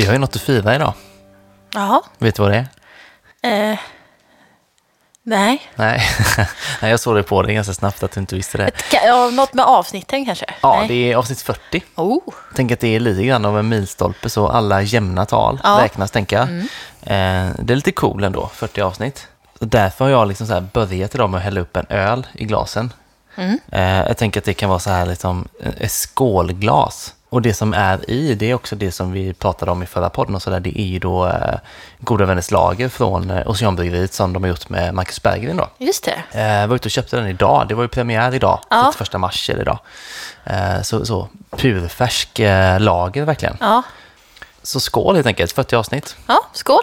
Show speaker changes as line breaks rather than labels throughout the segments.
Vi har ju något att fira idag.
Jaha.
Vet du vad det är?
Eh, nej.
Nej, Nej, jag såg det på dig ganska snabbt att du inte visste det.
Ett, ja, något med avsnitten kanske?
Ja,
nej.
det är avsnitt 40.
Oh.
Tänk att det är lite grann av en milstolpe så alla jämna tal
Ja.
räknas, tänker jag. Eh, det är lite cool ändå, 40 avsnitt. Och därför har jag liksom så här börjat idag med att hälla upp en öl i glasen. Eh, jag tänker att det kan vara så här liksom ett skålglas. Och det som är i, det är också det som vi pratade om i förra podden och så där, det är ju då eh, Goda Vänners Lager från eh, Oceanbryggeriet som de har gjort med Marcus Berggren då.
Just det.
Eh, var ute och köpte den idag. Det var ju premiär idag,
Ja.
31 mars eller idag. Eh, så, så purfärsk eh, lager verkligen.
Ja.
Så skål helt enkelt, 40 avsnitt.
ja, skål.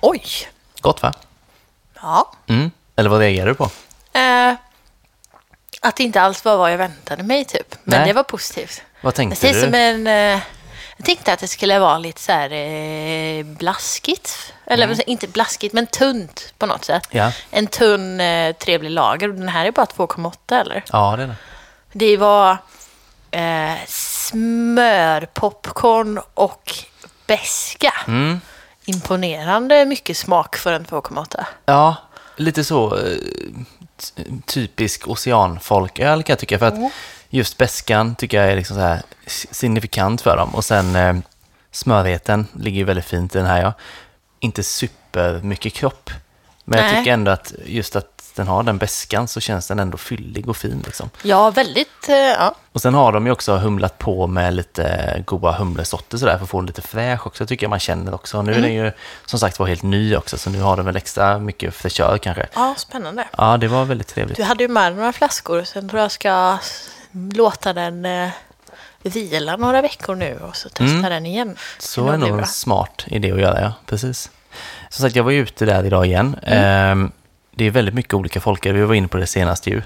Oj.
Gott va?
Ja.
Mm. Eller vad reagerar du på?
Eh, att det inte alls var vad jag väntade mig typ. Men
Nej.
det var positivt.
Vad tänkte
ser
du?
som en... Eh, jag tänkte att det skulle vara lite så här eh, blaskigt. Eller
Mm.
inte blaskigt, men tunt på något sätt.
Ja.
En tunn, eh, trevlig lager. Den här är bara 2,8 eller?
Ja, det är det.
Det var eh, smörpopcorn och beska.
Mm.
Imponerande mycket smak för en 2,8.
Ja, lite så eh, typisk oceanfolköl kan jag tycka. För att just beskan tycker jag är liksom så här signifikant för dem. Och sen eh, smörheten ligger ju väldigt fint i den här. Ja. Inte super mycket kropp. Men jag
Nej.
tycker ändå att just att den har den beskan så känns den ändå fyllig och fin. Liksom.
Ja, väldigt... Eh, ja.
Och sen har de ju också humlat på med lite goda humlesorter sådär för att få den lite fräsch också tycker jag man känner också. Nu är den ju som sagt var helt ny också så nu har den väl extra mycket fräschör kanske.
ja, spännande.
Ja, det var väldigt trevligt.
Du hade ju med några flaskor, sen tror jag ska låta den eh, vila några veckor nu och så testa
Mm.
den igen.
Så
Det
är nog en smart idé att göra, ja. Precis. Som sagt, jag var ju ute där idag igen.
Mm.
Ehm, det är väldigt mycket olika folköl. Vi var inne på det senaste ju.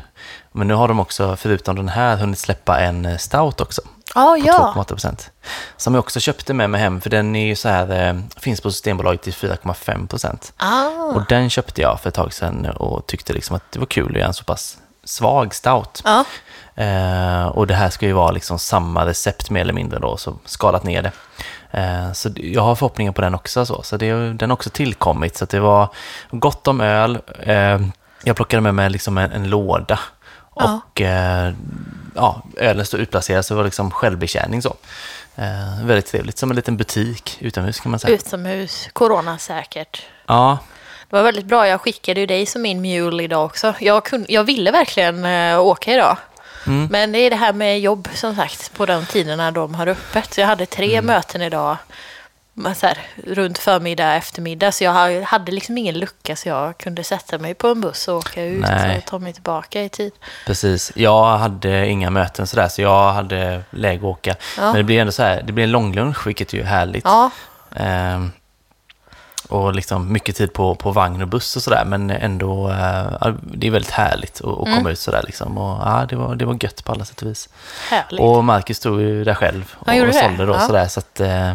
Men nu har de också, förutom den här, hunnit släppa en eh, stout också.
Ja,
På
ja.
2,8 procent. Som jag också köpte med mig hem, för den är ju så här, eh, finns på Systembolaget till 4,5 procent.
Ah,
Och den köpte jag för ett tag sedan och tyckte liksom att det var kul att göra en så pass svag stout.
ja.
Eh, och det här ska ju vara liksom samma recept mer eller mindre då, så skalat ner det. Eh, så jag har förhoppningar på den också. Så, så det, den har också tillkommit. Så att det var gott om öl. Eh, jag plockade med mig liksom en, en låda.
Ja.
Och eh, ja, ölen stod utplacerad så det var liksom självbetjäning så. Eh, väldigt trevligt, som en liten butik utomhus kan man säga.
Utomhus, coronasäkert.
Ja,
Det var väldigt bra. Jag skickade ju dig som min mule idag också. Jag, kunde, jag ville verkligen eh, åka idag.
Mm.
Men det är det här med jobb som sagt på de tiderna de har öppet. Så jag hade tre
Mm.
möten idag. Så här, runt förmiddag, eftermiddag. Så jag ha- hade liksom ingen lucka så jag kunde sätta mig på en buss och åka ut
Nej.
och ta mig tillbaka i tid.
Precis. Jag hade inga möten sådär, så jag hade läge att åka.
Ja.
Men det blir ändå så här, det blir en långlunch, vilket ju är härligt.
Ja,
Ehm, och liksom mycket tid på, på vagn och buss och sådär, men ändå, eh, ja, det är väldigt härligt att, att
Mm.
komma ut sådär liksom. Och ja, det var, det var gött på alla sätt och vis.
härligt.
Och Marcus stod ju där själv och, och sålde då
Ja.
sådär, så att eh,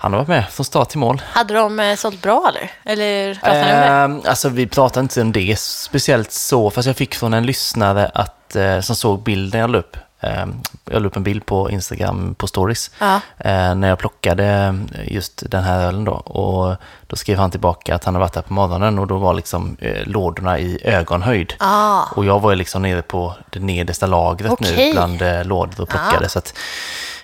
han har varit med från start till mål.
Hade de eh, sålt bra eller? Eller pratade ni om det?
Alltså vi pratade inte om det speciellt så, fast jag fick från en lyssnare att, eh, som såg bilden jag la upp. Ehm, jag la upp en bild på Instagram på stories.
Ja.
eh, när jag plockade just den här ölen då. Och då skrev han tillbaka att han hade varit där på morgonen och då var liksom eh, lådorna i ögonhöjd.
Ah,
Och jag var ju liksom nere på det nedersta lagret nu
Okej.
bland eh, lådor och plockade.
Ah.
Så, att,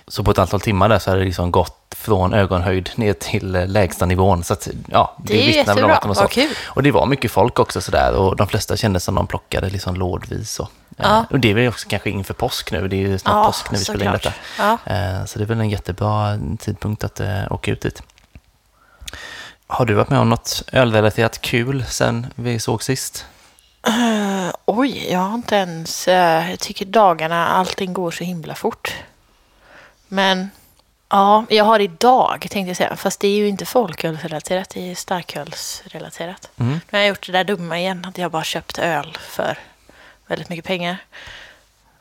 så på ett antal timmar där så hade det liksom gått från ögonhöjd ner till lägsta nivån. Så att, ja,
Det är ju
vittnar väl om att de var så. Och det var mycket folk också sådär och de flesta kände som de plockade liksom lådvis. Så. Eh,
Ja.
Och det är väl också kanske inför påsk nu, det är ju snart
Ja,
påsk när vi spelar in
såklart.
detta.
Ja.
Eh, Så det är väl en jättebra tidpunkt att eh, åka ut dit. Har du varit med om något ölrelaterat kul sen vi såg sist?
Eh, oj, jag har inte ens... eh, jag tycker dagarna, allting går så himla fort. Men ja, jag har idag tänkte jag säga. Fast det är ju inte folkölsrelaterat, det är starkölsrelaterat.
Mm.
Nu har jag gjort det där dumma igen, att jag bara köpt öl för väldigt mycket pengar.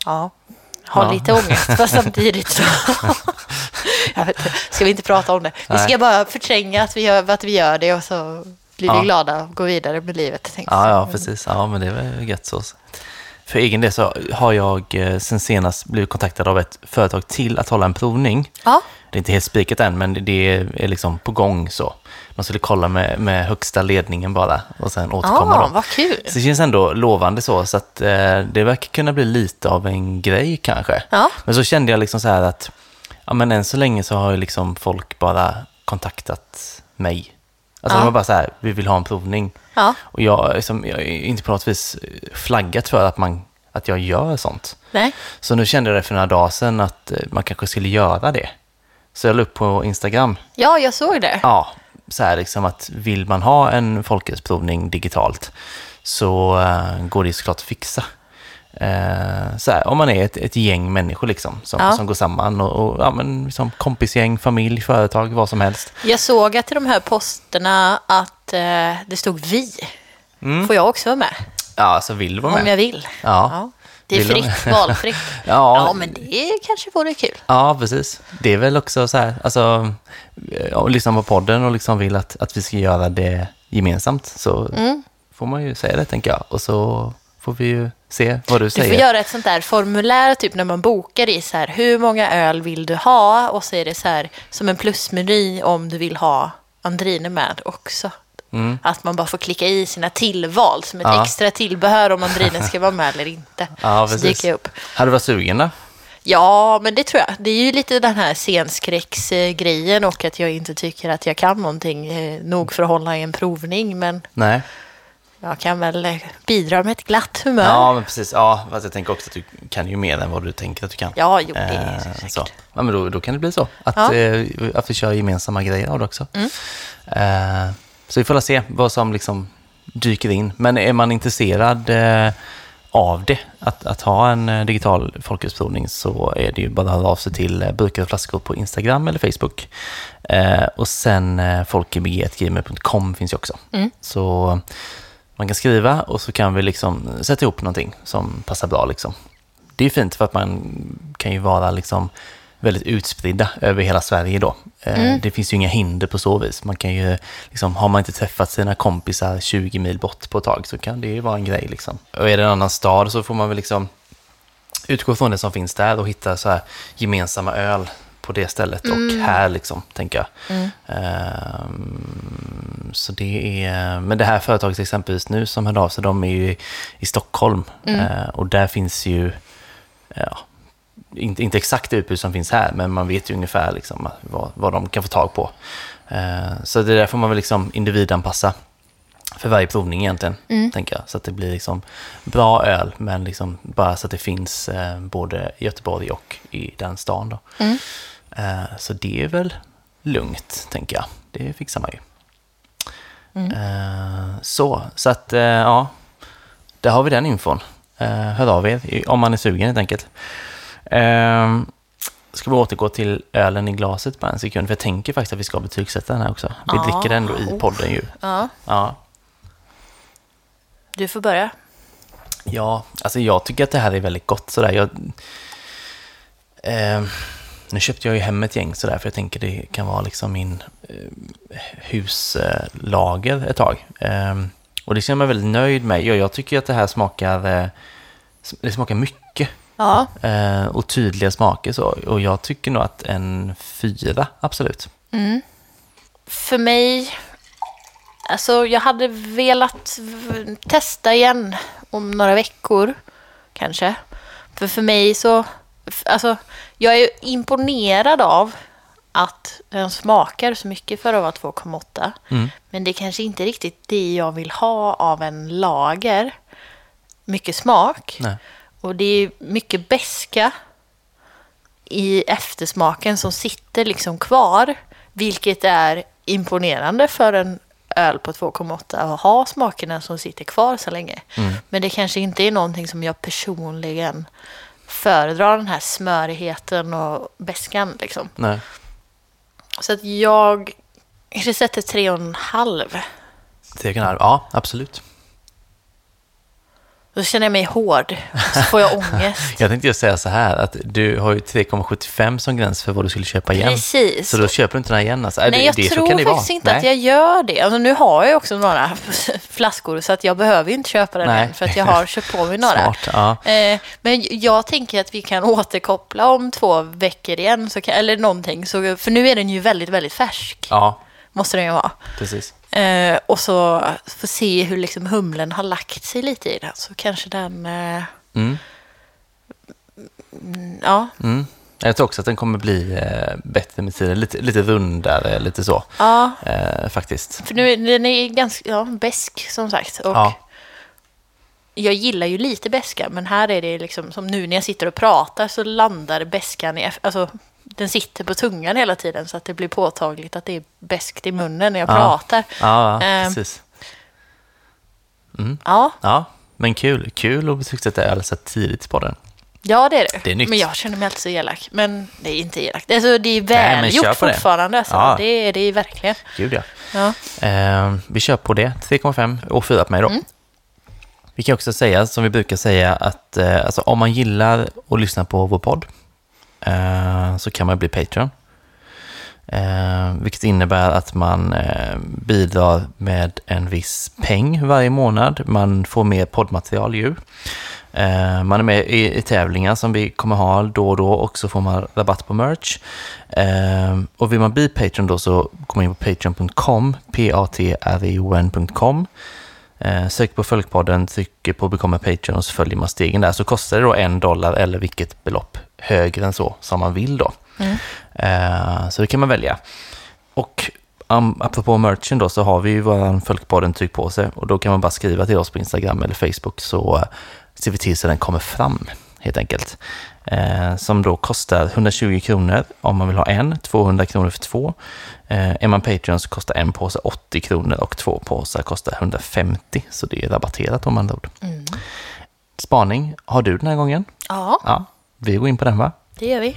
Ja, har
Ja.
lite ångest, fast samtidigt så... jag vet, inte, ska vi inte prata om det? Vi ska
Nej.
bara förtränga att vi gör, att vi gör det och så blir vi
Ja.
glada och går vidare med livet.
Ja,
jag.
ja, precis. Ja, men det är väl gött så. För för egen del så har jag eh, sen senast blivit kontaktad av ett företag till att hålla en provning.
Ja.
Det är inte helt spikat än, men det är liksom på gång så. Man skulle kolla med, med högsta ledningen bara och sen återkomma. Då.
vad kul.
Så det känns ändå lovande så, så att eh, det verkar kunna bli lite av en grej kanske.
Ja.
Men så kände jag liksom så här att, ja men än så länge så har ju liksom folk bara kontaktat mig. Alltså
Ja.
de var bara så här, vi vill ha en provning.
Ja.
Och jag, liksom, jag är inte på något vis flaggat för att, man, att jag gör sånt.
Nej.
Så nu kände jag det för några dagar sedan att eh, man kanske skulle göra det. Så jag la upp på Instagram,
Ja, jag såg det.
ja, så här liksom att vill man ha en folkhälsoprovning digitalt så eh, går det såklart att fixa. Eh, så här, om man är ett, ett gäng människor liksom, som,
Ja.
som går samman och, och ja, men, liksom kompisgäng, familj, företag, vad som helst.
Jag såg att i de här posterna att eh, det stod vi. Får jag också vara med?
Ja, så vill du vara
Om
med.
jag vill.
Ja.
Det är
du?
fritt, valfritt.
Ja.
ja, men det kanske vore kul.
Ja, precis. Det är väl också så här, alltså, om lyssnar på podden och liksom vill att, att vi ska göra det gemensamt så
Mm.
får man ju säga det, tänker jag. Och så får vi ju se vad du
Du
säger.
får göra ett sånt där formulär, typ när man bokar i så här, hur många öl vill du ha? Och så är det så här, som en plusmeny om du vill ha Andrine med också. Att man bara får klicka i sina tillval som ett
Mm. Ja.
extra tillbehör om Andrine ska vara med eller inte.
Ja,
så dyker jag upp.
Hade du varit sugen då?
Ja, men det tror jag. Det är ju lite den här scenskräcksgrejen och att jag inte tycker att jag kan någonting eh, nog för att hålla i en provning. Men
Nej.
jag kan väl eh, bidra med ett glatt humör.
Ja, men precis. Ja, fast jag tänker också att du kan ju mer än vad du tänker att du kan.
Ja, jo, det är
Eh,
säkert.
så. Ja, men då, då kan det bli så. Att,
Ja.
eh, att vi kör gemensamma grejer av det också.
Mm.
Eh, så vi får se vad som liksom dyker in. Men är man intresserad eh, av det, att, att ha en eh, digital folkhälsoprovning, så är det ju bara att höra av sig till eh, Burkar och flaskor på Instagram eller Facebook. Och sen eh, finns ju också.
Mm.
Så man kan skriva och så kan vi liksom sätta ihop någonting som passar bra. Liksom. Det är fint för att man kan ju vara liksom väldigt utspridda över hela Sverige då. Eh, Det finns ju inga hinder på så vis. Man kan ju, liksom, har man inte träffat sina kompisar 20 mil bort på ett tag så kan det ju vara en grej. Liksom. Och är det en annan stad så får man väl liksom utgå från det som finns där och hitta så här gemensamma öl på det stället och här liksom, tänker jag. Ehm, så det är, men det här företaget exempelvis nu som hörde av sig, de är ju i, Stockholm Eh, och där finns ju, ja, inte, inte exakt det utbud som finns här, men man vet ju ungefär liksom vad, vad de kan få tag på. Eh, så det där får man väl liksom individanpassa för varje provning egentligen, tänker jag. Så att det blir liksom bra öl, men liksom bara så att det finns eh, både i Göteborg och i den stan. Då. Eh, så det är väl lugnt, tänker jag. Det fixar man ju. Eh, så, så att ja, där har vi den infon. Hör av er om man är sugen helt enkelt. Eh, ska vi återgå till ölen i glaset bara en sekund, för jag tänker faktiskt att vi ska betygsätta den här också. Vi
Ja.
dricker den ändå i podden ju.
Ja,
Ja.
du får börja.
Ja, alltså jag tycker att det här är väldigt gott sådär. Jag, eh, nu köpte jag ju hem ett gäng sådär för jag tänker det kan vara liksom min eh, huslager ett tag. Eh, och det känner jag mig väldigt nöjd med. Jag, jag tycker att det här smakar, eh, det smakar mycket
Ja,
eh, och tydliga smaker så. Och jag tycker nog att en fyra, absolut.
för mig... Alltså, jag hade velat testa igen om några veckor, kanske. För för mig så... Alltså, jag är imponerad av att den smakar så mycket för att vara 2,8.
Mm.
Men det är kanske inte riktigt det jag vill ha av en lager. Mycket smak.
Nej.
Och det är mycket beska i eftersmaken som sitter liksom kvar. Vilket är imponerande för en öl på 2,8 att ha smakerna som sitter kvar så länge. Men det kanske inte är någonting som jag personligen föredrar den här smörigheten och beskan liksom.
Nej.
Så att jag kanske sätter tre och en halv.
Tre och en halv, ja absolut.
Då känner jag mig hård. Så får jag ångest.
Jag tänkte ju säga så här, att du har ju 3,75 som gräns för vad du skulle köpa igen.
Precis.
Så då köper du inte den här igen alltså. Äh,
Nej,
det,
jag
det,
tror faktiskt inte
Nej.
att jag gör det. Alltså, nu har jag också några flaskor så att jag behöver ju inte köpa den
Nej.
än för att jag har köpt på mig några.
Smart, ja.
Eh, men jag tänker att vi kan återkoppla om två veckor igen, så kan, eller någonting. Så, för nu är den ju väldigt, väldigt färsk.
Ja,
Måste den ju vara.
precis.
Eh, och så få se hur liksom humlen har lagt sig lite i den. Så kanske den... Eh,
Mm.
mm, ja,
Mm. Jag tror också att den kommer bli eh, bättre med tiden. Lite, lite rundare, lite så.
ja,
Eh, faktiskt.
för nu den är ganska ja, besk som sagt. Och
Ja.
Jag gillar ju lite beska, men här är det liksom som nu när jag sitter och pratar så landar beskan i... Alltså, den sitter på tungan hela tiden så att det blir påtagligt att det är beskt i munnen när jag
Ja.
pratar.
Ja, ja
Ehm.
precis.
Ja,
Ja, men kul. Kul att betygsätta öl så tidigt på den.
ja det är det.
Det är.
Men jag känner mig alltid så elak. Men det är inte elakt. Alltså, det är välgjort
på det.
fortfarande. Alltså.
Ja.
Det är det är verkligen.
Gud ja.
Ja.
Eh, vi kör på det. 3,5 och 4 på mig då.
Mm.
Vi kan också säga, som vi brukar säga, att eh, alltså, om man gillar att lyssna på vår podd Eh, så kan man bli Patreon. Eh, vilket innebär att man eh, bidrar med en viss peng varje månad. Man får mer poddmaterial ju. Eh, man är med i, i tävlingar som vi kommer ha då och då och så får man rabatt på merch. Eh, och vill man bli Patreon då så går man in på patreon.com, p-a-t-r-e-o-n.com. Eh, sök på Följkpodden, trycker på Become a Patreon och så följer man stegen där. Så kostar det då en dollar eller vilket belopp högre än så som man vill då. Eh, så det kan man välja. Och um, apropå merchen då så har vi ju våran Folkpodden tryck på sig och då kan man bara skriva till oss på Instagram eller Facebook så eh, ser vi till så den kommer fram helt enkelt. Eh, som då kostar 120 kronor om man vill ha en, 200 kronor för två. Eh, är man Patreon så kostar en påse 80 kronor och två påsar kostar 150 så det är rabatterat om andra ord. Spaning har du den här gången?
ja,
Ja, vi går in på den va?
det gör vi.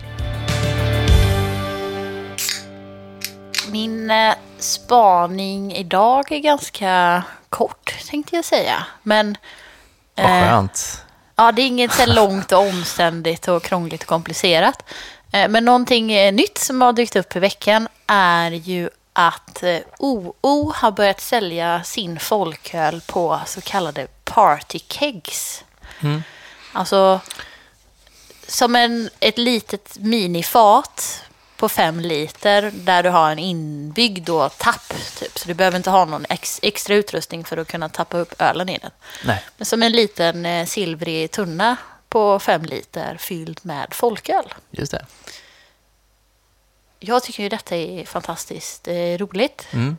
Min eh, spaning idag är ganska kort, tänkte jag säga. Men
Vad
Eh,
skönt.
Ja, det är inget så långt och omständigt och krångligt och komplicerat. Eh, Men någonting eh, nytt som har dykt upp i veckan är ju att eh, OO har börjat sälja sin folköl på så kallade partykegs. Alltså som en, ett litet minifat på fem liter där du har en inbyggd då tapp. Typ. Så du behöver inte ha någon ex, extra utrustning för att kunna tappa upp ölen i den.
Nej.
Men som en liten eh, silvrig tunna på fem liter fylld med folköl.
Just det.
Jag tycker ju detta är fantastiskt eh, roligt.
Mm.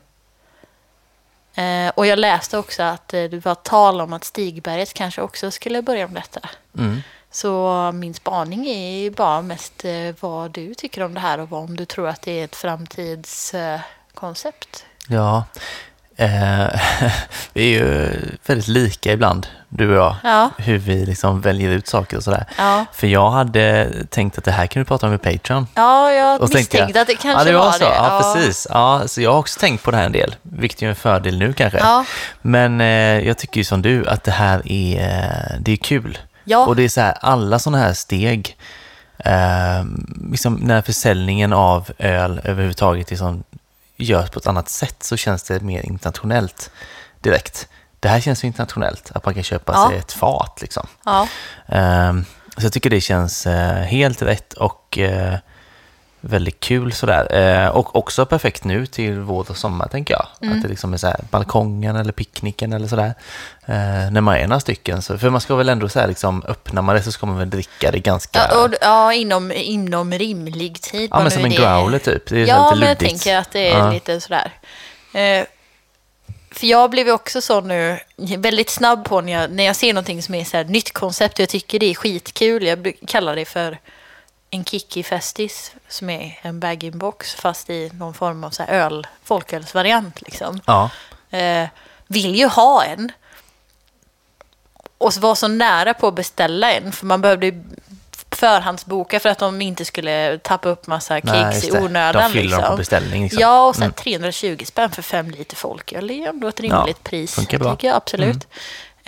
Eh, och jag läste också att eh, det var tal om att Stigberget kanske också skulle börja med detta.
Mm.
Så min spaning är bara mest eh, vad du tycker om det här och om du tror att det är ett framtidskoncept. Eh.
Ja, eh, vi är ju väldigt lika ibland, du och jag,
Ja.
hur vi liksom väljer ut saker och sådär.
Ja.
För jag hade tänkt att det här kan vi prata om i Patreon.
ja, jag
Och
misstänkte att det kanske
ja, det var,
var
så.
det.
Ja, precis. Ja, så jag har också tänkt på det här en del, vilket är en fördel nu kanske.
Ja.
Men eh, jag tycker ju som du att det här är, eh, det är kul.
Ja.
Och det är så här, alla sådana här steg, eh, liksom när försäljningen av öl överhuvudtaget liksom görs på ett annat sätt så känns det mer internationellt direkt. Det här känns ju internationellt, att man kan köpa
Ja.
sig ett fat liksom.
Ja.
Ehm, Så jag tycker det känns eh, helt rätt och eh, väldigt kul sådär. Eh, Och också perfekt nu till vår och sommar tänker jag.
Mm.
Att det liksom är så här, balkongen eller picknicken eller sådär. Eh, När man är några stycken. Så, för man ska väl ändå så här, liksom, öppnar man det så ska man väl dricka det ganska...
Ja, och, ja inom, inom rimlig tid.
Ja, men som en growler typ. Det är
Ja,
lite
men jag tänker att det är
Ja.
lite sådär. Eh, för jag blev ju också så nu, väldigt snabb på när jag, när jag ser någonting som är så här nytt koncept och jag tycker det är skitkul. Jag brukar kalla det för en Kiki Festis som är en bag-in-box fast i någon form av så öl, folkölsvariant liksom.
Ja,
Eh, vill ju ha en. Och var så nära på att beställa en för man behövde förhandsboka för att de inte skulle tappa upp massa
just
i onödan.
De fyller dem
liksom.
på beställning, liksom.
Ja, och sen
Mm.
320 spänn för fem liter folköl. Det är ju ändå ett rimligt
Ja,
pris.
Mm.
Tycker jag, absolut. Eh,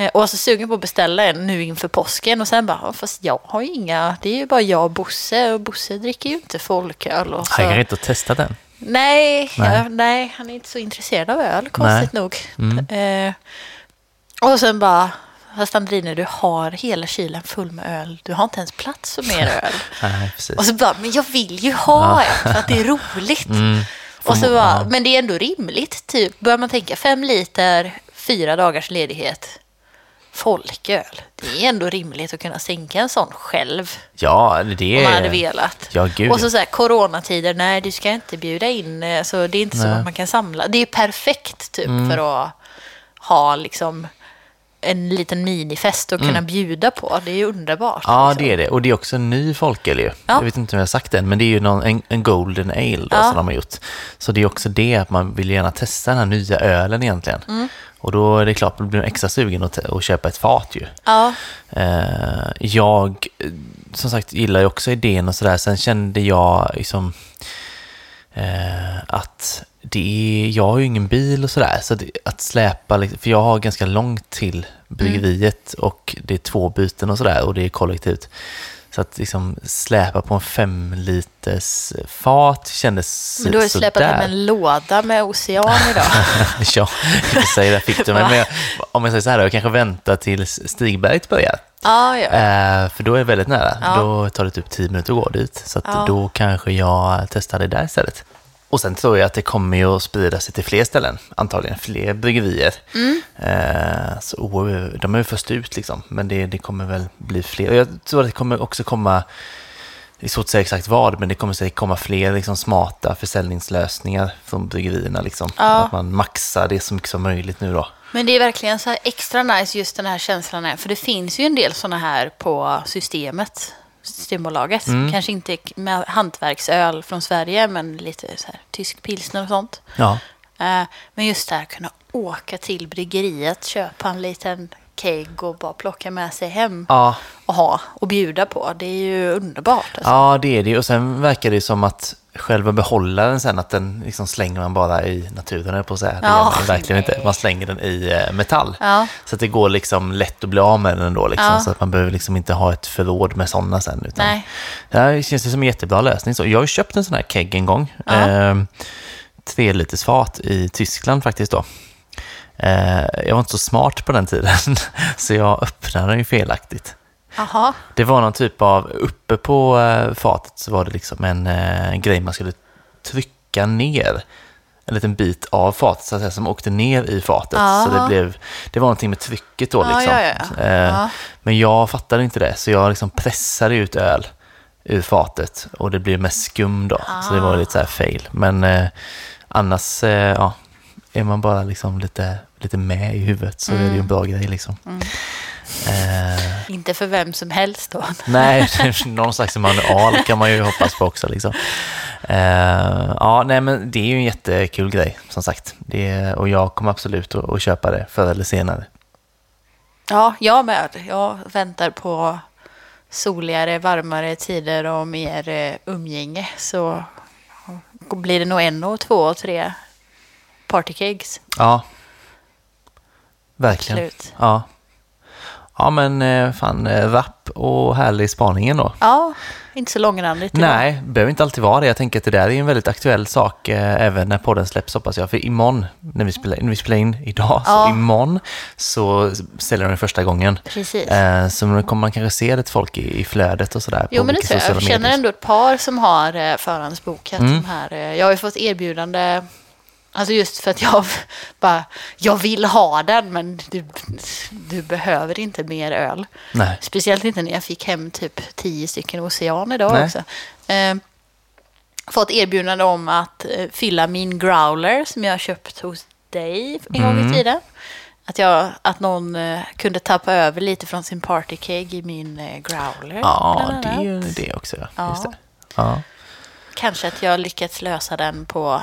Och var så sugen på att beställa en nu inför påsken och sen bara, "Ja, fast jag har ju inga, det är ju bara jag och Bosse och Bosse dricker ju inte folköl. Och så.
Han kan inte testa den.
Nej,
Nej.
Ja, nej, han är inte så intresserad av öl, konstigt nog.
Mm.
Eh, och sen bara, fast Andrine, du har hela kylen full med öl. Du har inte ens plats för mer öl.
Nej,
och så bara, men jag vill ju ha ett för att det är roligt.
Mm.
Och så bara,
ja.
Men det är ändå rimligt. Typ, börjar man tänka fem liter, fyra dagars ledighet, folköl. Det är ändå rimligt att kunna sänka en sån själv.
Ja, det
Om
är...
man hade velat.
Ja, gud.
Och så, så här, coronatider, nej du ska inte bjuda in, eh, så det är inte så
Nej.
att man kan samla. Det är perfekt typ
Mm.
för att ha liksom en liten minifest att kunna bjuda på. Det är ju underbart.
Mm. Ja,
liksom.
det är det. Och det är också en ny folköl ju. Jag vet inte om jag har sagt det än, men det är ju någon, en, en Golden Ale då,
Ja.
som de har gjort. Så det är också det, att man vill gärna testa den här nya ölen egentligen.
Mm.
Och då är det klart, man blir extra sugen att, att köpa ett fat ju.
Ja,
Eh, jag, som sagt, gillar ju också idén och sådär. Sen kände jag liksom eh, att det är, jag har ju ingen bil och sådär, så det, att släpa, liksom- för jag har ganska långt till bryggeriet och det är två byten och sådär och det är kollektivt. Så att liksom släpa på en fem liters fat kändes
men du har ju släpat
sådär.
hem en låda med ocean idag.
ja, inte säga det fick du mig. Men jag, om jag säger så här då, jag kanske väntar tills Stigberget börjar.
ja, ja.
Eh, för då är det väldigt nära.
Ja.
Då tar det typ 10 minuter att gå dit. Så att
Ja.
då kanske jag testar det där istället. Och sen tror jag att det kommer ju att sprida sig till fler ställen. Antagligen fler bryggerier.
Mm.
Eh, så oh, de är ju först ut liksom. Men det, det kommer väl bli fler. Och jag tror att det kommer också komma, det är svårt att säga exakt vad, men det kommer säkert komma fler liksom, smarta försäljningslösningar från bryggerierna. Liksom.
Ja.
Att man maxar det så mycket som möjligt nu då.
Men det är verkligen så här extra nice just den här känslan är, för det finns ju en del sådana här på systemet, Systembolaget.
Mm.
Kanske inte med hantverksöl från Sverige, men lite så här tysk pilsner och sånt.
Ja,
Eh, Men just det här kunna åka till bryggeriet, köpa en liten keg och bara plocka med sig hem
ja
och ha och bjuda på. Det är ju underbart. Alltså.
Ja, det är det. Och sen verkar det som att själva behållaren sen, att den liksom slänger man bara i naturen, på att säga. Det
Ja,
ju verkligen
nej.
inte. Man slänger den i eh, metall.
Ja.
Så att det går liksom lätt att bli av med den ändå. Liksom,
Ja.
Så att man behöver liksom inte ha ett förråd med sådana sen. Utan
Nej.
Det här känns det som en jättebra lösning. Så jag har köpt en sån här kegg en gång.
Ja.
Eh, tre liters fat i Tyskland faktiskt då. Eh, jag var inte så smart på den tiden, så jag öppnade den ju felaktigt.
Jaha.
Det var någon typ av, uppe på eh, fatet så var det liksom en eh, grej man skulle trycka ner. En liten bit av fatet så att säga, som åkte ner i fatet.
Ja.
Så det, blev, det var någonting med trycket då liksom.
ja, ja.
Eh,
Ja.
Men jag fattade inte det, så jag liksom pressade ut öl ur fatet och det blev med skum då. Så det var
Ah.
lite så här fail. Men eh, annars, eh, ja, är man bara liksom lite, lite med i huvudet så är det ju en bra grej liksom.
Mm.
Eh,
Inte för vem som helst då.
Nej, någon slags manual kan man ju hoppas på också. Liksom. Eh, ja, nej, men det är ju en jättekul grej, som sagt. Det, och jag kommer absolut att, att köpa det förr eller senare.
Ja, jag med. Jag väntar på soligare, varmare tider och mer eh, umgänge. Så blir det nog en och två och tre partykegs.
Ja, verkligen.
Slut.
Ja. Ja, men eh, fan, eh, rapp och härlig spaningen då.
Ja, inte så långrandigt.
Nej, det behöver inte alltid vara det. Jag tänker att det där är en väldigt aktuell sak eh, även när podden släpps hoppas jag. För imorgon, när vi spelar, när vi spelar in idag,
Ja.
så imorgon så säljer de den första gången.
Precis.
Eh, så nu kommer man kanske se lite folk i, i flödet och sådär.
Jo,
på
men det tror jag. Jag känner ändå ett par som har eh, förhandsbokat
Mm.
de här. Jag har ju fått erbjudande, alltså just för att jag bara, jag vill ha den, men du, du behöver inte mer öl.
Nej.
Speciellt inte när jag fick hem typ tio stycken Ocean idag
Nej.
också. Eh, fått erbjudande om att eh, fylla min growler som jag köpt hos dig en gång
Mm.
i tiden. Att, jag, att någon eh, kunde tappa över lite från sin partykeg i min eh, growler.
Ja, det är ju idé också. Ja. Just det. Ja.
Kanske att jag lyckats lösa den på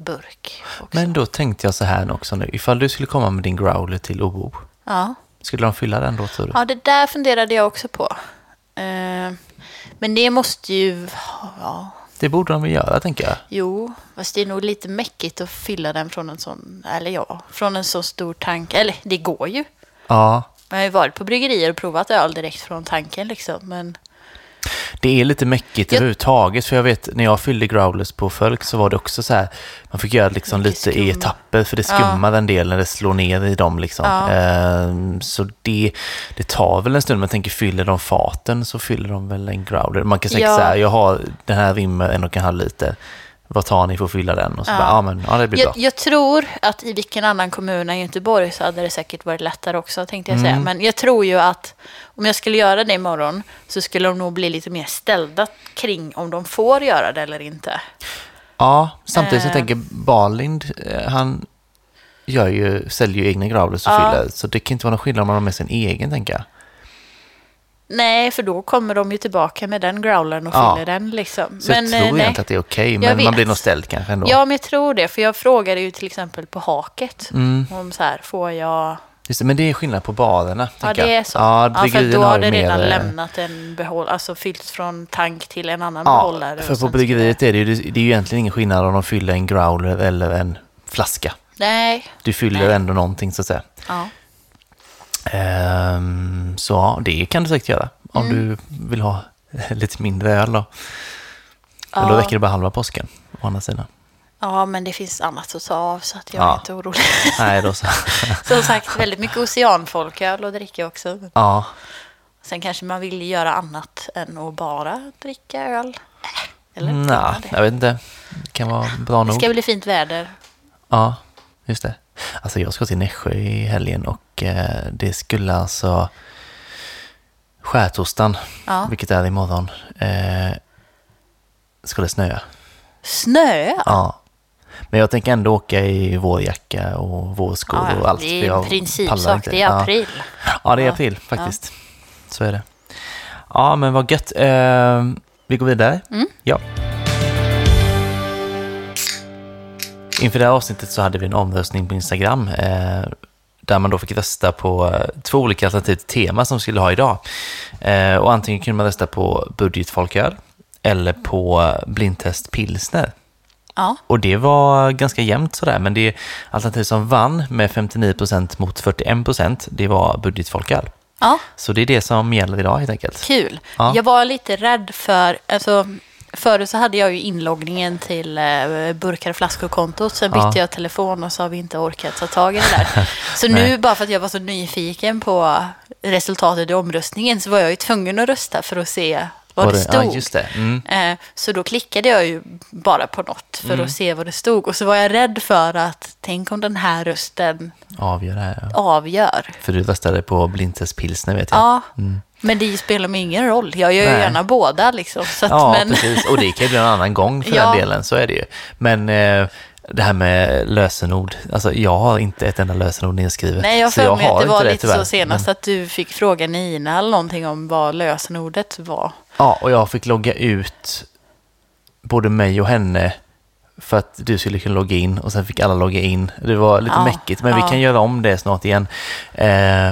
burk också.
Men då tänkte jag så här också nu. Ifall du skulle komma med din growler till OO,
ja.
skulle de fylla den då tror du?
ja, det där funderade jag också på. Eh, men det måste ju... Ja,
Det borde de väl göra, tänker jag.
jo, fast det är nog lite mäckigt att fylla den från en sån... Eller ja, från en så stor tank. Eller det går ju.
Ja,
Jag har ju varit på bryggerier och provat öl direkt från tanken liksom. Men
det är lite mäckigt
Jag-
överhuvudtaget. För jag vet, när jag fyllde growlers på folk så var det också så här, man fick göra liksom lite i etapper, för det skummar en del när det slår ner i dem. Liksom.
Ja.
Ehm, så det, det tar väl en stund, men jag tänker fyller de faten så fyller de väl en growler. Man kan säga
Ja.
så här, jag har den här rimmer en och en halv liter. Vad tar ni för att fylla den? Och så
Ja.
bara, ja men ja, det blir bra.
jag, jag tror att i vilken annan kommun än Göteborg så hade det säkert varit lättare också, tänkte jag säga.
Mm.
Men jag tror ju att om jag skulle göra det imorgon så skulle de nog bli lite mer ställda kring om de får göra det eller inte.
Ja, samtidigt
Eh.
tänker Barlind, eh, han gör ju, säljer ju egna growlers och
Ja.
fyller. Så det kan inte vara någon skillnad om man har med sin egen, tänker jag.
Nej, för då kommer de ju tillbaka med den growlern och
Ja.
fyller den liksom.
Så jag
eh,
tror
nej.
egentligen att det är okej,
Jag
men man blir nog ställd kanske ändå.
Ja, men jag tror det. För jag frågade ju till exempel på haket.
Mm.
Om så här, får jag...
Just det, men det är skillnad på barerna.
Ja, det är så.
Ja,
Ja, för då
har
det
mer,
redan
eh,
lämnat en behåll, alltså fyllts från tank till en annan
Ja,
behållare.
för på bryggeriet är det ju det är ju egentligen ingen skillnad om de fyller en growler eller en flaska.
ska- Nej.
Du fyller
Nej.
ändå någonting så att säga.
Ja.
Ehm, så ja, det kan du säkert göra. Om
Mm.
du vill ha lite mindre öl då. Men då
Ja.
räcker det bara halva påsken, å andra sidan.
ja, men det finns annat att ta av så att jag
Ja.
är inte orolig.
Nej, då så.
Som sagt, väldigt mycket oceanfolköl att dricka också.
Ja,
Sen kanske man vill göra annat än att bara dricka öl. Eller?
nej,
det?
jag vet inte. Det kan vara bra
Det
nog.
ska bli fint väder.
Ja, just det. Alltså jag ska till Nässjö i helgen och eh, det skulle alltså skärtorsdagen,
Ja.
vilket är imorgon, eh, ska det snöa.
Snö?
Ja. Men jag tänker ändå åka i vårjacka och vårskor
Ja,
och allt.
det är en principsak. Det är
Ja.
april.
Ja, det är
Ja.
april faktiskt. Så är det. Ja, men vad gött. Eh, vi går vidare.
Mm.
Ja. Inför det här avsnittet så hade vi en omröstning på Instagram eh, där man då fick rösta på eh, två olika alternativ till tema som vi skulle ha idag. Eh, och antingen kunde man rösta på budgetfolköl eller på blindtest pilsner.
Ja.
Och det var ganska jämnt sådär, men det alternativ som vann med 59% mot 41% det var budgetfolköl.
ja,
Så det är det som gäller idag helt enkelt.
kul.
Ja.
Jag var lite rädd för... Alltså, förut så hade jag ju inloggningen till eh, burkar och flaskor-kontot. Sen bytte
Ja.
jag telefon och så har vi inte orkat ta tag i det där. Så nu, bara för att jag var så nyfiken på resultatet i omröstningen så var jag ju tvungen att rösta för att se vad det
det- ja,
stod.
just det. Mm.
Eh, Så då klickade jag ju bara på något för att se vad det stod. Och så var jag rädd för att tänk om den här rösten
Avgör här. Ja.
avgör.
För du röstade på blindtest pilsner vet jag.
Ja,
Mm.
Men det spelar mig ingen roll. Jag gör ju
Nej.
gärna båda liksom. Så att,
Ja,
men,
precis. Och det kan ju bli en annan gång för
Ja.
den delen, så är det ju. Men eh, det här med lösenord, alltså jag har inte ett enda lösenord nedskrivet.
Nej, jag har
så
för mig att
har
det var lite så senast
Men,
att du fick fråga Nina eller någonting om vad lösenordet var.
ja, och jag fick logga ut både mig och henne för att du skulle kunna logga in och sen fick alla logga in. Det var lite
Ja,
mäckigt, men vi
ja.
kan göra om det snart igen. Eh,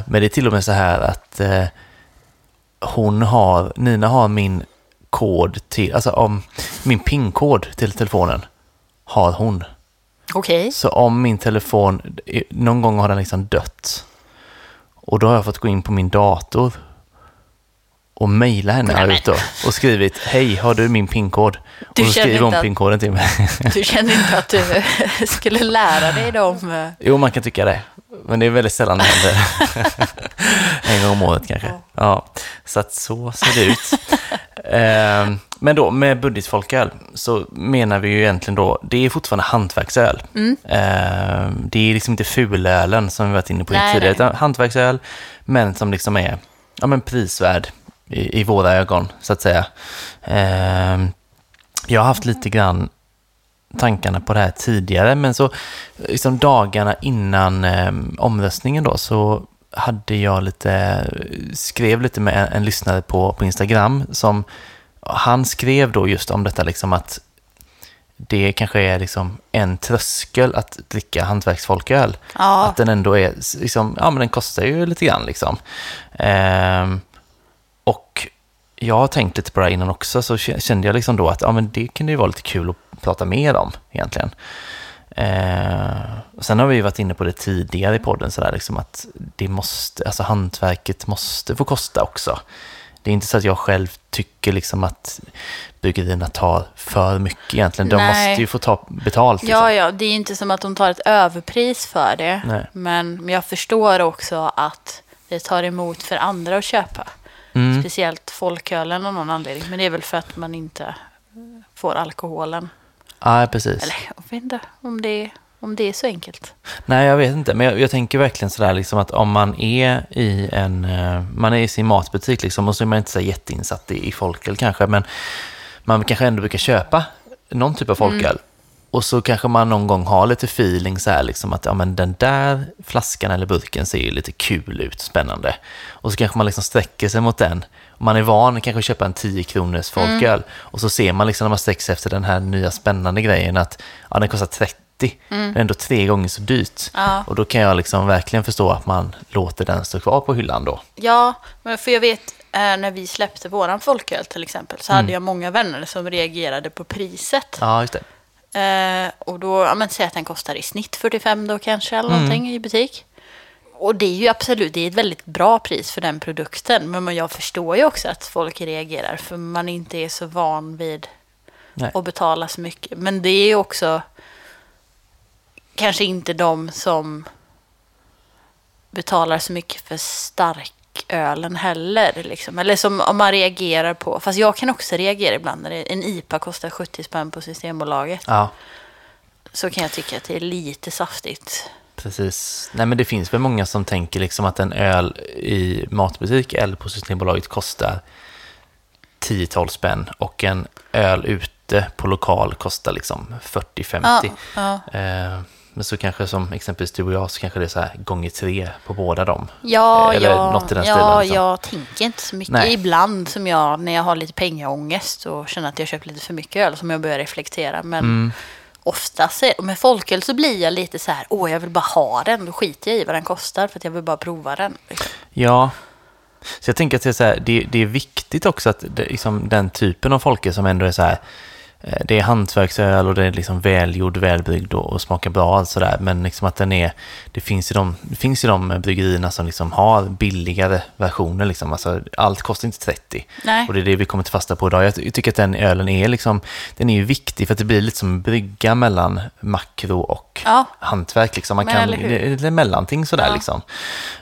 men det är till och med så här att eh, hon har, Nina har min kod till, alltså om min PIN-kod till telefonen har hon.
Okej.
Så om min telefon, någon gång har den liksom dött. Och då har jag fått gå in på min dator och mejla henne gjort då, och skrivit hej, har du min PIN-kod? Och
Du
så
känner
skriver hon PIN-koden till mig.
Du kände inte att du skulle lära dig dem? eh,
jo, man kan tycka det. Men det är väldigt sällan det händer. en gång om året kanske. Ja, så att så ser det ut. Ehm, Men då med budgetfolköl så menar vi ju egentligen då, det är fortfarande hantverksöl.
Mm.
Ehm, Det är liksom inte fulölen som vi varit inne på
Nej,
tidigare,
nej.
utan hantverksöl, men som liksom är ja, men prisvärd i, i våra ögon, så att säga. Ehm, Jag har haft lite grann tankarna på det här tidigare, men så liksom dagarna innan eh, omröstningen då så hade jag lite, skrev lite med en, en lyssnare på, på Instagram som han skrev då just om detta liksom att det kanske är liksom en tröskel att dricka hantverksfolköl.
Ja,
Att den ändå är, liksom, ja men den kostar ju lite grann liksom. Ehm, och jag har tänkt lite på det här innan också, så kände jag liksom då att ja, men det kunde ju vara lite kul att prata mer om egentligen. Eh, sen har vi ju varit inne på det tidigare i podden, sådär, liksom att det måste, alltså hantverket måste få kosta också. Det är inte så att jag själv tycker liksom att bryggerierna tar för mycket egentligen. De
Nej.
måste ju få ta betalt. Liksom.
Ja, ja, det är inte som att de tar ett överpris för det.
Nej.
Men jag förstår också att det tar emot för andra att köpa.
Mm.
Speciellt folkölen av någon anledning. Men det är väl för att man inte får alkoholen.
Ja, precis.
Eller jag vet inte om det, om det är så enkelt.
Nej, jag vet inte. Men jag, jag tänker verkligen sådär liksom att om man är i en, eh, man är i sin matbutik liksom och så är man inte så jätteinsatt i, i folköl kanske, men man kanske ändå brukar köpa någon typ av folköl. Och så kanske man någon gång har lite feeling så här liksom att ja, men den där flaskan eller burken ser ju lite kul ut, spännande. Och så kanske man liksom sträcker sig mot den. Man är van kanske att köpa en 10 kronors folköl. Och så ser man liksom när man sträcker sig efter den här nya spännande grejen att ja, den kostar 30. Det är ändå tre gånger så dyrt.
Ja.
Och då kan jag liksom verkligen förstå att man låter den stå kvar på hyllan då.
Ja, för jag vet eh, när vi släppte våran folköl till exempel så hade jag många vänner som reagerade på priset.
Ja, just det.
Eh, och då, ja men säg att den kostar i snitt 45 då kanske eller någonting i butik. Och det är ju absolut, det är ett väldigt bra pris för den produkten. Men jag förstår ju också att folk reagerar för man inte är så van vid
Nej.
att betala så mycket. Men det är ju också kanske inte de som betalar så mycket för starkölen heller. Liksom. Eller som om man reagerar på, fast jag kan också reagera ibland när en IPA kostar 70 spänn på Systembolaget.
Ja,
Så kan jag tycka att det är lite saftigt.
precis. Nej, men det finns väl många som tänker liksom att en öl i matbutik eller på Systembolaget kostar 10-12 spänn och en öl ute på lokal kostar liksom 40-50.
Ja, ja.
Eh, men så kanske som exempelvis du och jag så kanske det är så här gånger tre på båda dem.
Ja,
Eller
ja,
något i den
ja
stilen, liksom.
jag tänker inte så mycket.
Nej.
Ibland som jag, när jag har lite pengaångest och känner att jag köpt lite för mycket öl, som jag börjar reflektera. Men
Mm.
oftast, med folköl så blir jag lite så här, åh, jag vill bara ha den. Då skiter jag i vad den kostar för att jag vill bara prova den. liksom.
Ja, så jag tänker att det är, så här, det, det är viktigt också att det, liksom, den typen av folköl som ändå är så här, eh, det är hantverksöl och det är liksom välgjord, välbryggd och, och smakar bra och allt sådär. Men liksom att den är, det finns ju de, det finns ju de bryggerierna som liksom har billigare versioner. Liksom. Alltså, allt kostar inte 30.
Nej.
Och det är det vi kommer till fasta på idag. Jag, jag tycker att den ölen är liksom, den är ju viktig för att det blir lite som en brygga mellan makro och
Ja.
hantverk. Liksom. Man
Men
kan,
hur?
det är mellanting sådär
Ja.
liksom.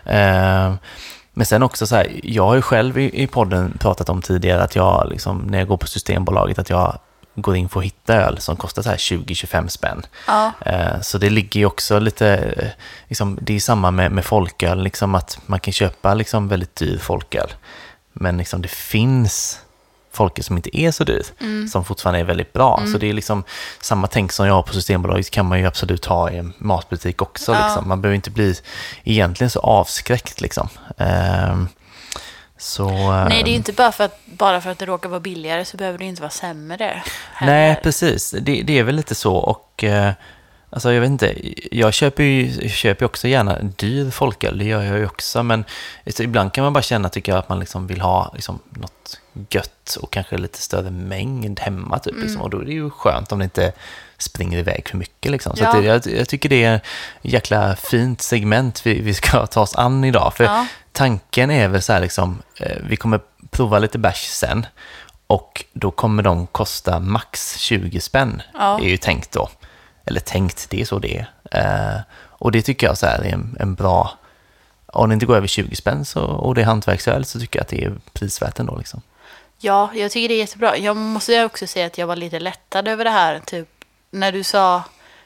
Eh, men sen också så här, jag har ju själv i, i podden pratat om tidigare att jag, liksom, när jag går på Systembolaget, att jag går in för att hitta öl som kostar så här 20-25 spänn.
Ja.
Eh, Så det ligger ju också lite, eh, liksom, det är samma med, med folköl, liksom att man kan köpa liksom väldigt dyr folköl. Men liksom det finns folköl som inte är så dyr, som fortfarande är väldigt bra. Så det är liksom samma tänk som jag har på Systembolaget kan man ju absolut ha i en matbutik också.
Ja.
Liksom. Man behöver inte bli egentligen så avskräckt liksom. Ehm, Så,
Nej, det är ju inte bara för, att, bara för att det råkar vara billigare så behöver det inte vara sämre. heller.
Nej, precis. Det, det är väl lite så. Och eh, alltså, jag vet inte, jag köper ju köper också gärna dyr folköl, det gör jag ju också. Men alltså, ibland kan man bara känna, tycker jag, att man liksom vill ha liksom, något gött och kanske lite större mängd hemma. Typ,
Mm.
liksom. Och då är det ju skönt om det inte springer iväg för mycket. Liksom. Så
Ja.
att det, jag, jag tycker det är ett jäkla fint segment vi, vi ska ta oss an idag. För
Ja.
tanken är väl så här, liksom, eh, vi kommer prova lite bärs sen. Och då kommer de kosta max 20 spänn,
Ja.
är ju tänkt då. Eller tänkt, det är så det är. Eh, och det tycker jag så här är en, en bra... Om det inte går över 20 spänn så, och det är hantverksöl så tycker jag att det är prisvärt ändå. Liksom.
Ja, jag tycker det är jättebra. Jag måste också säga att jag var lite lättad över det här. Typ när du sa,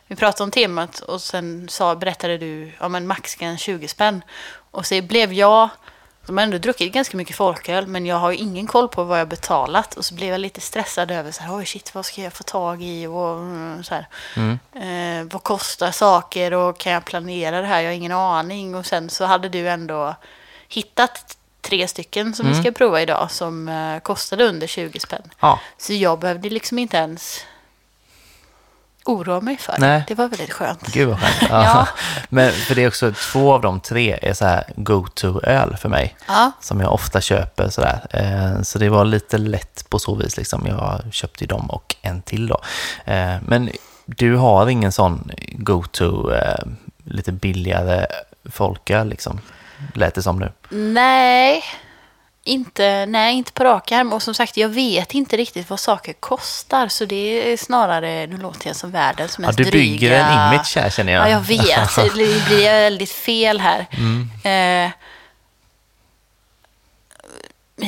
vi pratade om temat och sen sa, berättade du om en maxkan 20 spänn. Och så blev jag, som ändå druckit ganska mycket folköl, men jag har ju ingen koll på vad jag betalat. Och så blev jag lite stressad över så här, oj shit, vad ska jag få tag i? Och mm, så här. Eh, vad kostar saker och kan jag planera det här? Jag har ingen aning. Och sen så hade du ändå hittat tre stycken som vi ska prova idag som eh, kostade under 20 spänn.
Ja,
Så jag behövde liksom inte ens oroa mig för
Nej.
det. Var väldigt skönt.
gud vad skönt. Ja.
Ja.
Men för det är också två av de tre är så här go-to-öl för mig.
Ja,
som jag ofta köper. Sådär. Eh, Så det var lite lätt på så vis. Liksom. Jag köpte ju dem och en till då. Eh, Men du har ingen sån go-to, eh, lite billigare folköl liksom? Lät det som nu.
Nej, inte, nej, inte på rak arm. Och som sagt, jag vet inte riktigt vad saker kostar. Så det är snarare, nu låter jag som världens
Ja,
mest
du bygger
dryga...
en image här känner jag.
Ja, jag vet. Det blir väldigt fel här.
Mm.
Eh,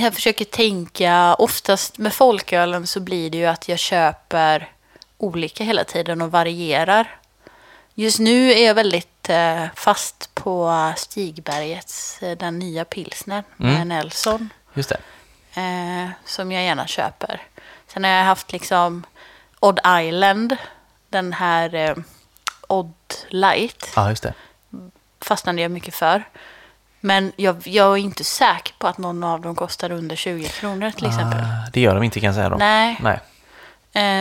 jag försöker tänka, oftast med folkölen så blir det ju att jag köper olika hela tiden och varierar. Just nu är jag väldigt fast på Stigbergets, eh, den nya pilsner med
Mm.
Nelson.
Just det.
Eh, som jag gärna köper. Sen har jag haft liksom Odd Island, den här eh, Odd Light
Ja, just det.
fastnade jag mycket för. Men jag, jag är inte säker på att någon av dem kostar under 20 kronor till exempel.
Ah, det gör de inte kan jag säga då.
Nej,
Nej.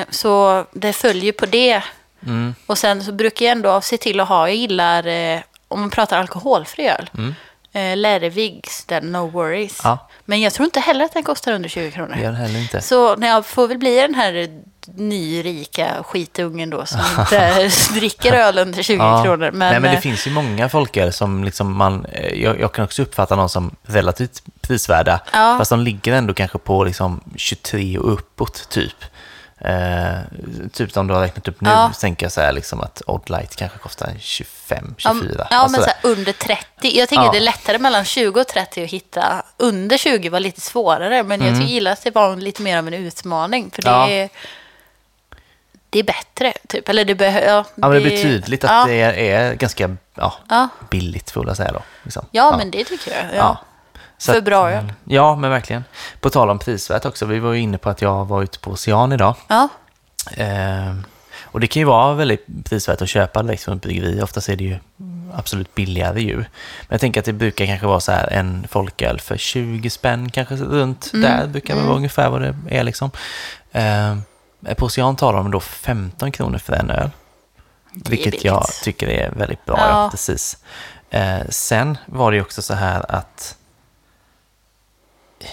eh, så det följer på det.
Mm.
Och sen så brukar jag ändå se till att ha, jag gillar, eh, om man pratar alkoholfri öl,
Mm.
eh, Lärevigs, den No Worries.
Ja.
Men jag tror inte heller att den kostar under 20 kronor.
Gör heller inte.
Så när jag får väl bli den här nyrika skitungen då som inte dricker öl under 20
Ja.
kronor. Men,
Nej, men det
eh,
finns ju många folköl som liksom man, eh, jag, jag kan också uppfatta dem som relativt prisvärda,
Ja.
fast de ligger ändå kanske på liksom 23 och uppåt typ. Eh, typ som du har räknat upp nu,
Ja.
tänker jag så här liksom att Odd Light kanske kostar 25,
Ja,
24.
ja
alltså
men så här, under 30. Jag tänker
Ja.
det är lättare mellan 20 och 30 att hitta. Under 20 var lite svårare, men jag gillar att det var lite mer av en utmaning. För det,
Mm. Ja.
är, det är bättre, typ. Eller det behöver... Ja,
Ja, men det blir tydligt att
ja,
det är, är ganska ja,
Ja.
billigt, får jag säga då. Liksom.
Ja, men det tycker jag.
Så
För bra öl.
Ja, men verkligen. På tal om prisvärt också, vi var ju inne på att jag var ute på Ocean idag.
Ja.
Eh, och det kan ju vara väldigt prisvärt att köpa direkt från ett bryggeri. Oftast är det ju absolut billigare ju. Men jag tänker att det brukar kanske vara så här en folköl för 20 spänn, kanske runt
Mm.
där brukar det vara ungefär vad det är liksom. Eh, på Ocean talar de då 15 kronor för en öl. Vilket jag tycker är väldigt bra.
Ja.
Ja. precis. Eh, sen var det ju också så här att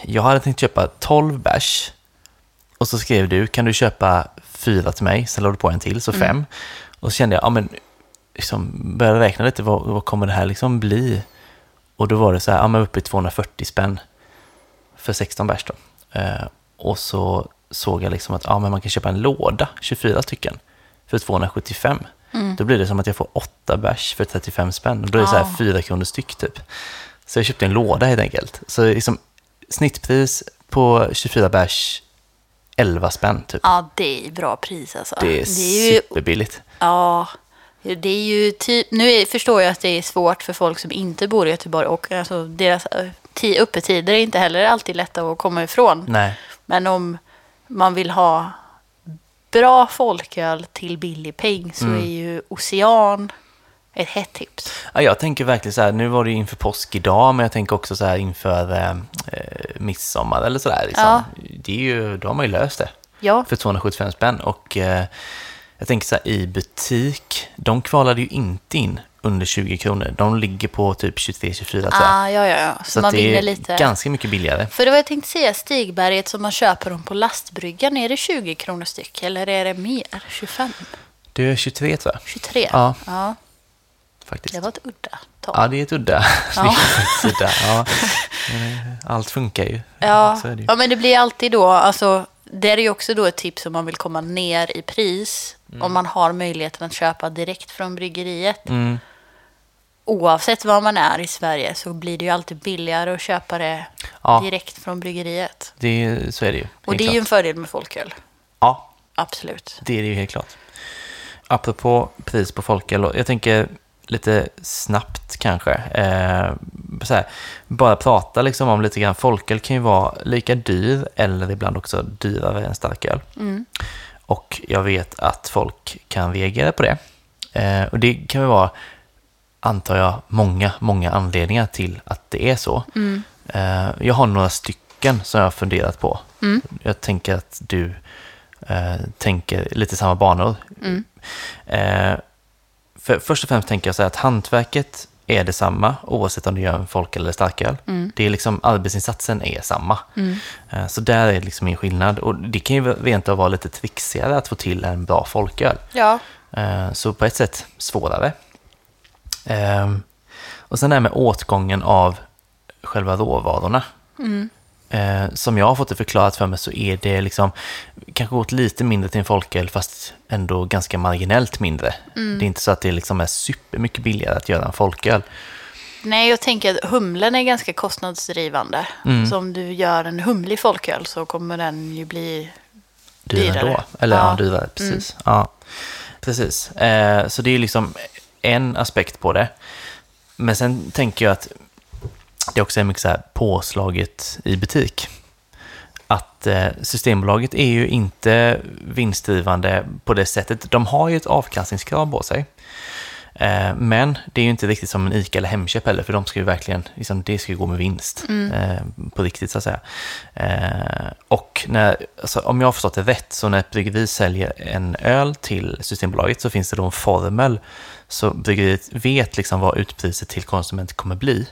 jag hade tänkt köpa 12 bärs. Och så skrev du, kan du köpa fyra till mig? Sen lade du på en till, så
Mm.
fem. Och så kände jag, ja men, liksom, började räkna lite, vad, vad kommer det här liksom bli? Och då var det så här, ja men uppe i 240 spänn för 16 bärs då. Eh, och så såg jag liksom att ja, men man kan köpa en låda, 24 stycken, för 275.
Mm.
Då blir det som att jag får 8 bärs för 35 spänn. Och då är det så här
Ah.
4 kronor styck typ. Så jag köpte en låda helt enkelt. Så liksom, snittpris på 24 bärs, 11 spänn typ.
ja, det är bra pris alltså.
Det är,
ju
superbilligt.
Ja, det är ju typ... Nu är, förstår jag att det är svårt för folk som inte bor i Göteborg och alltså, deras eh, ti- öppettider är inte heller alltid lätta att komma ifrån.
Nej,
Men om man vill ha bra folköl till billig peng så
Mm.
är ju Ocean ett hett tips.
ja, jag tänker verkligen så här, nu var det ju inför påsk idag, men jag tänker också så här inför eh, eh, midsommar eller sådär. Liksom.
Ja.
Det är ju, då har man ju löst det.
Ja,
för 275 spänn. Och eh, jag tänker så här, i butik, de kvalade ju inte in under 20 kronor. De ligger på typ 23-24 tror
ah, ja, ja, ja. Så,
så
man
det
vinner
är
lite.
ganska mycket billigare.
För det var jag tänkte säga, Stigberget som man köper dem på lastbryggan, är det 20 kronor styck eller är det mer? 25?
Det är 23 tror jag,
23?
Ja.
ja
faktiskt.
det var ett udda tal.
Ja, det är ett udda.
Ja.
Faktiskt udda. Ja. Eh, Allt funkar ju.
Ja,
det ju.
ja, men det blir alltid då, alltså, det är ju också då ett tips om man vill komma ner i pris. Om man har möjligheten att köpa direkt från bryggeriet.
Mm.
Oavsett var man är i Sverige så blir det ju alltid billigare att köpa det
Ja.
direkt från bryggeriet.
Det så är det ju.
Och det är ju en
klart.
fördel med folköl.
Ja,
Absolut.
det är det ju helt klart. Apropå pris på folköl, jag tänker lite snabbt kanske. Eh, här, bara prata liksom om lite grann. Folköl kan ju vara lika dyr eller ibland också dyrare än starköl.
Mm.
Och jag vet att folk kan reagera på det. Eh, och det kan ju vara, antar jag, många, många anledningar till att det är så.
Mm.
Eh, jag har några stycken som jag har funderat på.
Mm.
Jag tänker att du eh, tänker lite samma banor.
Mm.
För, först och främst tänker jag så här att hantverket är detsamma oavsett om du gör en folköl eller starköl. Det är liksom, arbetsinsatsen är samma. Eh, Så där är liksom min skillnad. Och det kan ju rent av vara lite trixigare att få till en bra folköl.
Ja.
Eh, Så på ett sätt svårare. Ehm, Och sen det här med åtgången av själva råvarorna. Eh, Som jag har fått det förklarat för mig så är det liksom kanske gått lite mindre till en folköl fast ändå ganska marginellt mindre. Det är inte så att det liksom är supermycket billigare att göra en folköl.
Nej, jag tänker att humlen är ganska kostnadsdrivande.
Mm.
Så om du gör en humlig folköl så kommer den ju bli
Dyrare,
Dyrare.
då. Eller ja,
Ja. Mm.
dyrare, precis. Ja, precis. Eh, så det är liksom en aspekt på det. Men sen tänker jag att det också är mycket så här påslaget i butik. Att eh, Systembolaget är ju inte vinstdrivande på det sättet. De har ju ett avkastningskrav på sig. Eh, men det är ju inte riktigt som en ICA eller Hemköp heller, för de ska ju verkligen, liksom, det ska ju gå med vinst eh, på riktigt så att säga. Och när, alltså, om jag har förstått det rätt, så när ett bryggeri säljer en öl till Systembolaget så finns det då en formel, så bryggeriet vet liksom vad utpriset till konsument kommer bli.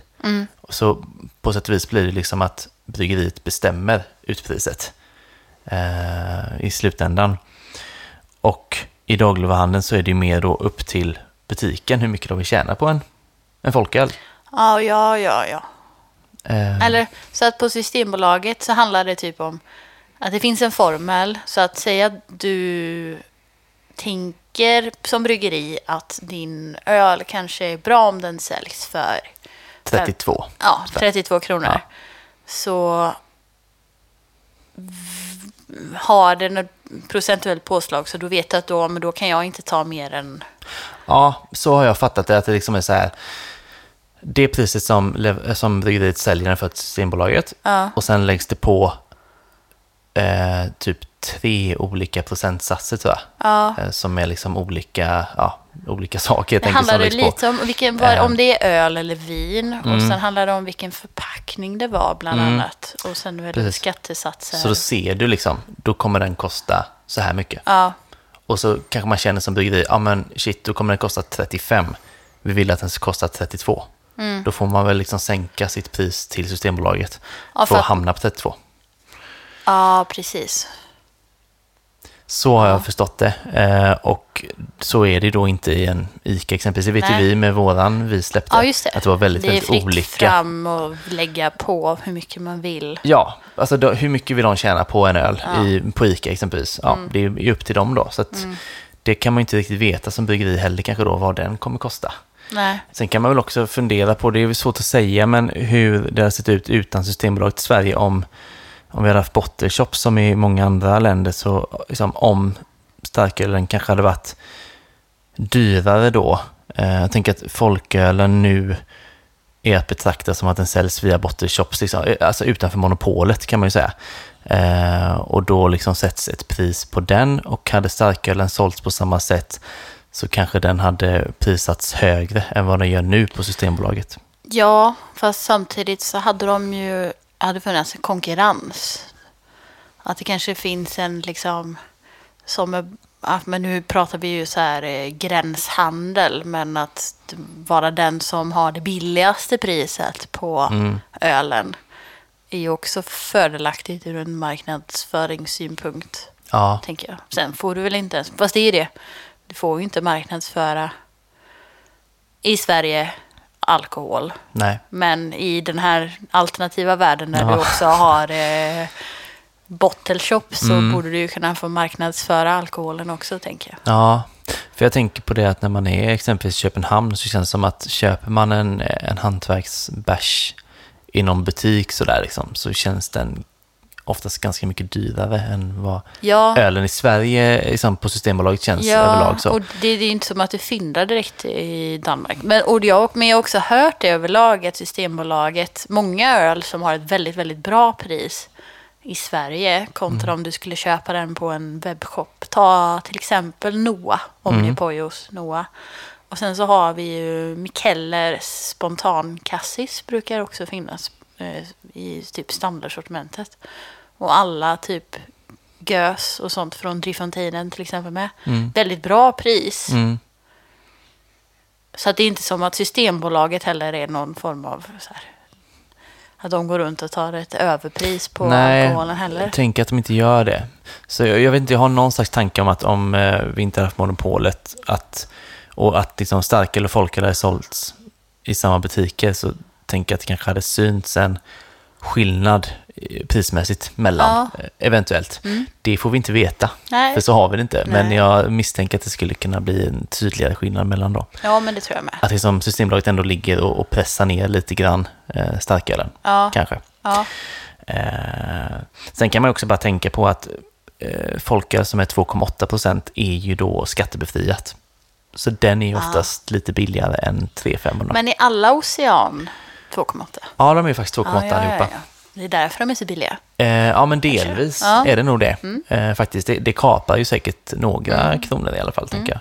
Så på sätt och vis blir det liksom att bryggeriet bestämmer utpriset eh, i slutändan. Och i dagligvaruhandeln så är det ju mer då upp till butiken hur mycket de vill tjäna på en, en folköl.
Ja, ja, ja, ja.
Eh,
Eller så att på Systembolaget så handlar det typ om att det finns en formel. Så att säga att du tänker som bryggeri att din öl kanske är bra om den säljs för
32.
ja, 32 kronor.
Ja.
Så har den ett procentuellt påslag så då vet du att då, men då kan jag inte ta mer än...
Ja, så har jag fattat det, att det liksom är så här. Det priset som, som bryggeriet säljer den för till Systembolaget
Ja.
och sen läggs det på eh, typ tre olika procentsatser tror jag.
Ja.
Eh, som är liksom olika, ja, olika saker.
Det handlar det lite om, vilken, vad,
Eh.
om det är öl eller vin. Och
Mm.
sen handlar det om vilken förpackning det var bland
Mm.
annat. Och sen är det
Precis.
skattesatser.
Så då ser du liksom, då kommer den kosta så här mycket.
Ja,
Och så kanske man känner som bryggeri, ja men shit, då kommer den kosta 35. Vi vill att den ska kosta 32.
Mm.
Då får man väl liksom sänka sitt pris till Systembolaget
Ja,
för
för
att- hamna på 32.
ja precis.
Så har jag förstått det. Eh, och så är det då inte i en ICA exempelvis. Det vet ju vi med våran vi släppte.
Ja, just det.
Att det var väldigt,
det är
väldigt
fritt
olika.
fram och lägga på hur mycket man vill.
Ja, alltså då, hur mycket vill de tjäna på en öl
Ja. Mm.
i, på ICA exempelvis? Ja, det är ju upp till dem då. Så att det kan man ju inte riktigt veta som bryggeri heller kanske då vad den kommer kosta.
Nej.
Sen kan man väl också fundera på, det är svårt att säga, men hur det har sett ut utan Systembolaget i Sverige om, om vi hade haft bottle shops som i många andra länder, så liksom, om starkölen kanske hade varit dyrare då. Eh, jag tänker att folkölen nu är att betrakta som att den säljs via bottle shops, liksom, eh, alltså utanför monopolet kan man ju säga. Eh, och då liksom sätts ett pris på den och hade starkölen sålts på samma sätt så kanske den hade prisats högre än vad den gör nu på Systembolaget.
Ja, fast samtidigt så hade de ju, hade funnits en konkurrens. Att det kanske finns en liksom, som är, men nu pratar vi ju så här eh, gränshandel, men att vara den som har det billigaste priset på
Mm.
ölen är ju också fördelaktigt ur en marknadsföringssynpunkt,
Ja,
tänker jag. Sen får du väl inte ens, fast det är ju det, du får ju inte marknadsföra i Sverige alkohol.
nej.
Men i den här alternativa världen där
Ja.
du också har eh, bottle shop så
Mm.
borde du ju kunna få marknadsföra alkoholen också, tänker jag.
Ja, för jag tänker på det att när man är exempelvis i Köpenhamn så känns det som att köper man en, en hantverksbärs i någon butik sådär liksom, så känns den oftast ganska mycket dyrare än vad
Ja,
ölen i Sverige liksom, på Systembolaget känns överlag. Så.
och det, det är inte som att du fyndar direkt i Danmark. Men, och jag, men jag har också hört det överlag att Systembolaget, många öl som har ett väldigt, väldigt bra pris i Sverige kontra om du skulle köpa den på en webbshop. Ta till exempel Noah, Omnipojos Noah. Och sen så har vi ju Mikeller Spontan Cassis brukar också finnas i typ standardsortimentet. Och alla typ gös och sånt från Driefonteinen till exempel med.
Mm.
Väldigt bra pris.
Mm.
Så att det är inte som att Systembolaget heller är någon form av så här, att de går runt och tar ett överpris på alkoholen heller.
jag tänker att de inte gör det. Så jag, jag vet inte, jag har någon slags tanke om att om eh, vi inte haft monopolet att, och att liksom starköl och folköl hade sålts i samma butiker så tänker att det kanske hade synts en skillnad eh, prismässigt mellan,
Ja.
eh, eventuellt. Det får vi inte veta,
Nej.
för så har vi det inte. Men
Nej.
jag misstänker att det skulle kunna bli en tydligare skillnad mellan dem.
Ja, men det tror jag med.
Att liksom Systembolaget ändå ligger och, och pressar ner lite grann eh, starkölen,
Ja.
kanske.
Ja.
Eh, sen kan man också bara tänka på att eh, folköl som är 2,8 procent är ju då skattebefriat. Så den är ju oftast lite billigare än 3,5.
Men är alla Ocean 2,8?
Ja, de är faktiskt 2,8
ja, ja,
allihopa.
ja, ja. Det är därför de är så billiga.
Eh, ja, men delvis
Ja. Mm.
är det nog det. Eh, faktiskt, det, det kapar ju säkert några
Mm.
kronor i alla fall, tänker jag.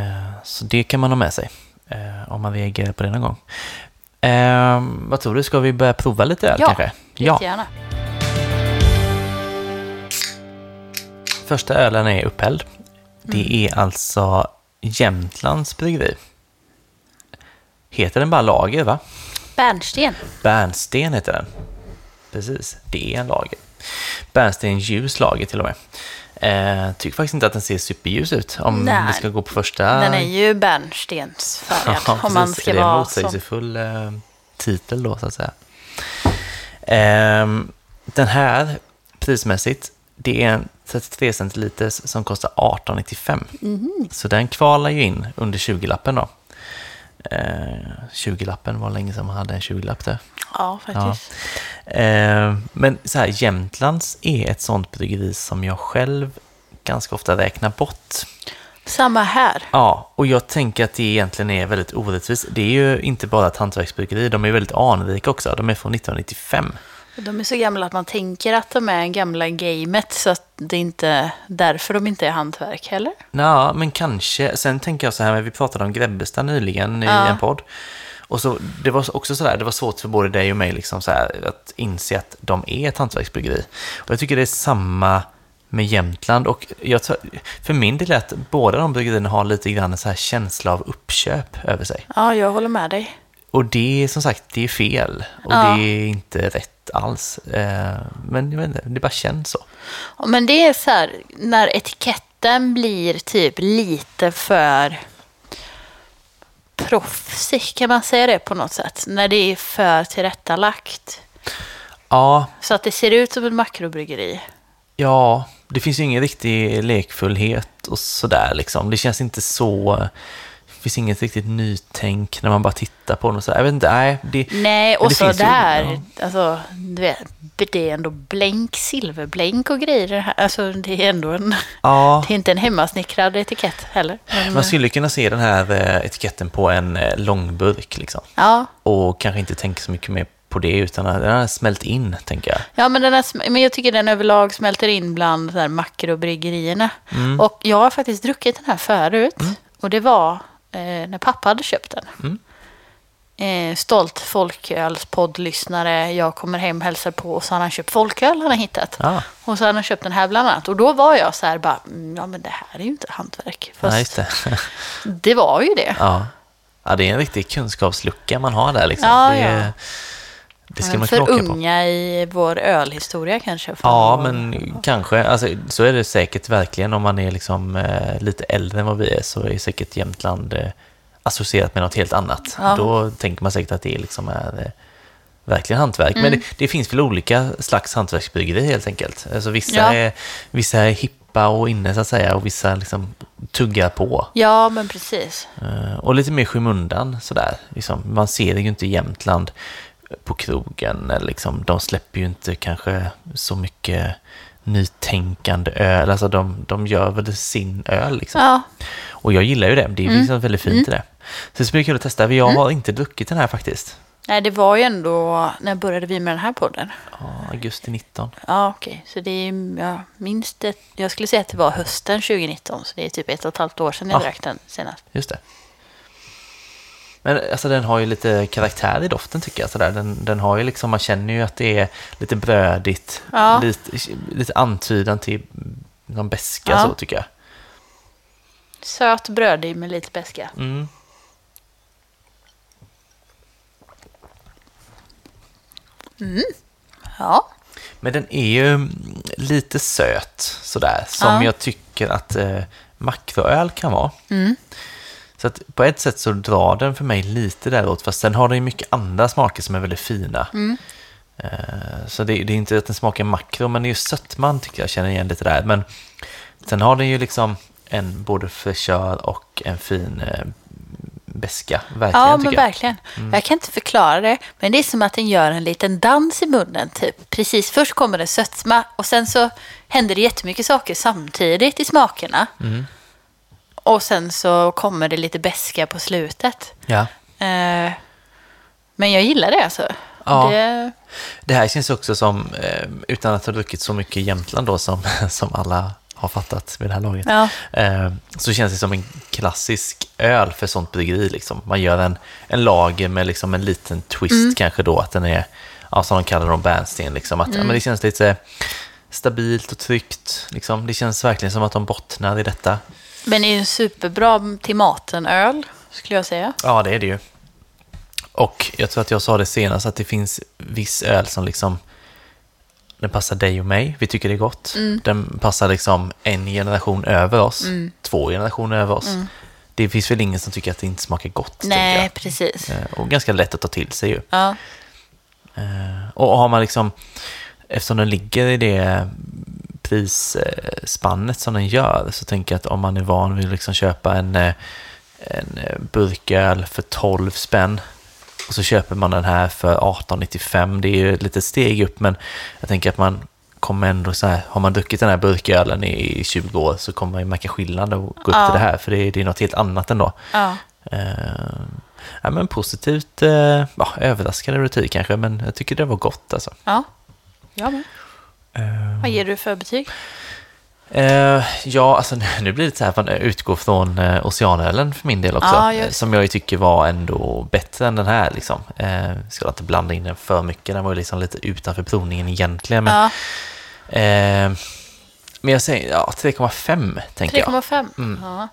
Eh, så det kan man ha med sig eh, om man reagerar på det någon gång. Eh, vad tror du, ska vi börja prova lite öl
Ja,
kanske?
Jättegärna.
Första ölen är upphälld. Det
Mm.
är alltså Jämtlands bryggeri. Heter den bara lager, va?
Bärnsten.
Bärnsten heter den. Precis, det är en lager. Bärnsten ljus lager till och med. Eh, tycker faktiskt inte att den ser superljus ut om
Nej.
vi ska gå på första.
Den är ju bärnstensfärgad.
Ja,
om man ska
det är en motsägelsefull eh, titel då, så att säga. Ehm, den här, prismässigt, det är en 33 centiliters som kostar 18,95.
Mhm.
Så den kvalar ju in under 20-lappen då. Eh, 20-lappen var länge sedan man hade en 20-lapp där.
Ja, faktiskt.
Eh, men så här, Jämtlands är ett sånt bryggeri som jag själv ganska ofta räknar bort.
Samma här.
Ja, och jag tänker att det egentligen är väldigt orättvist. Det är ju inte bara ett hantverksbryggeri, de är väldigt anrika också. De är från 1995.
De är så gamla att man tänker att de är gamla gamet så att det inte är därför de inte är hantverk heller.
Ja, men kanske. Sen tänker jag så här, vi pratade om Grebbestad nyligen i
Ja.
en podd. Och så, det var också så där, det var svårt för både dig och mig liksom så här, att inse att de är ett hantverksbryggeri. Och jag tycker det är samma med Jämtland. Och jag tar, för min del är att båda de bryggerierna har lite grann en så här känsla av uppköp över sig.
Ja, jag håller med dig.
Och det är som sagt, det är fel. Och
Ja.
det är inte rätt alls. Eh, men jag vet inte, det bara känns så.
Ja, Men det är så här, när etiketten blir typ lite för proffsig, kan man säga det på något sätt? När det är för tillrättalagt.
Ja,
Så att det ser ut som ett makrobryggeri.
Ja, det finns ju ingen riktig lekfullhet och sådär liksom. Det känns inte så... Finns inget riktigt nytänk när man bara tittar på det. Så jag vet inte, nej. Det,
Nej, och
det
så
finns ju-
där, alltså, du vet, det är ändå blänk, silverblänk och grejer. Alltså, det är ändå en,
ja,
det är inte en hemmasnickrad etikett heller. Men,
man skulle kunna se den här eh, etiketten på en eh, långburk liksom.
ja,
Och kanske inte tänka så mycket mer på det utan den har smält in, tänker jag.
ja men, den är, men jag tycker den överlag smälter in bland så här makrobryggerierna.
Mm.
Och jag har faktiskt druckit den här förut. Och det var när pappa hade köpt den.
Mm.
Eh, stolt folkölspoddlyssnare. Jag kommer hem, hälsar på och så har han köpt folköl han har hittat.
Ja,
Och så hade han köpt den här bland annat. Och då var jag så här bara, mm, ja men det här är ju inte hantverk. Fast
ja det.
det var ju det.
ja. ja, det är en riktig kunskapslucka man har där liksom.
Ja,
det,
ja.
Det ska
Men
man
för
kunna åka på.
unga i vår ölhistoria kanske. för
Ja, men kanske. Alltså, så är det säkert verkligen om man är liksom, eh, lite äldre än vad vi är så är säkert Jämtland eh, associerat med något helt annat.
Ja.
Då tänker man säkert att det liksom är eh, verkligen hantverk.
Mm.
Men det, det finns väl olika slags hantverksbryggeri helt enkelt. Alltså, vissa,
Ja.
är, vissa är hippa och inne så att säga och vissa liksom tuggar på.
Ja, men precis.
Eh, Och lite mer skymundan sådär. Liksom, man ser det ju inte i Jämtland på krogen. Liksom, de släpper ju inte kanske så mycket nytänkande öl. Alltså de, de gör väl sin öl liksom.
Ja,
Och jag gillar ju det. Det finns något väldigt fint i det. Så det ska bli kul att testa. Jag har inte druckit den här faktiskt.
nej det var ju ändå, när började vi med den här podden?
Ja, augusti 19.
Ja, okej. Så det är, ja, minst ett, jag skulle säga att det var hösten 2019. Så det är typ ett och ett halvt år sedan jag
Ja.
drack den senast.
Just det. Men alltså den har ju lite karaktär i doften tycker jag. Sådär. Den, den har ju liksom, man känner ju att det är lite brödigt,
ja.
lite, lite antydan till någon beska
ja.
så tycker jag.
Söt brödig med lite beska.
Mm. Mm.
Ja.
Men den är ju lite söt sådär, som
ja.
jag tycker att eh, makroöl kan vara.
Mm.
Så att på ett sätt så drar den för mig lite däråt, fast sen har den ju mycket andra smaker som är väldigt fina.
Mm.
Eh, så det, det är inte att den smakar makro, men just sötman tycker jag känner igen lite där. Men sen har den ju liksom en både fräschör och en fin eh, beska, verkligen
Ja, men
jag.
verkligen. Jag kan inte förklara det, men det är som att den gör en liten dans i munnen. Typ. Precis, först kommer det sötma och sen så händer det jättemycket saker samtidigt i smakerna.
Mm.
Och sen så kommer det lite beska på slutet.
Ja.
Eh, men jag gillar det alltså.
Ja.
Det,
Det här känns också som, eh, utan att ha druckit så mycket i Jämtland då som, som alla har fattat vid det här laget,
ja.
eh, så känns det som en klassisk öl för sånt bryggeri. Liksom. Man gör en, en lager med liksom en liten twist
Mm.
kanske då, att den är, ja, som de kallar dem, bärnsten. Liksom. Att, ja,
Mm.
men det känns lite stabilt och tryggt. Liksom. Det känns verkligen som att de bottnar i detta.
Men det är ju en superbra till maten-öl, skulle jag säga.
Ja, det är det ju. Och jag tror att jag sa det senast, att det finns viss öl som liksom den passar dig och mig, vi tycker det är gott.
Mm.
Den passar liksom en generation över oss, två generationer över oss. Det finns väl ingen som tycker att det inte smakar gott,
Mm. Nej, precis.
Eh, Och ganska lätt att ta till sig ju.
Ja.
Eh, Och har man liksom, eftersom den ligger i det prisspannet som den gör, så tänker jag att om man är van vid att liksom köpa en, eh, en eh, burköl för 12 spänn och så köper man den här för 18,95. Det är ju ett litet steg upp, men jag tänker att man kommer ändå så här, har man druckit den här burkölen i 20 år så kommer man ju märka skillnad och gå upp
Ja.
till det här, för det är, det är något helt annat ändå.
Ja.
Eh, ja, men positivt eh, ja, överraskande rutin kanske, men jag tycker det var gott alltså.
ja. Jag med.
Eh,
Vad ger du för betyg?
eh, ja, alltså nu- nu blir det så här att man utgår från eh, Oceanölen för min del också, eh, som jag ju tycker var ändå bättre än den här. Liksom. Eh, ska inte blanda in den för mycket, den var ju liksom lite utanför provningen egentligen. Men,
Ja,
eh, men jag säger ja, 3,5 tänker jag.
3,5.
Mm.
Ja.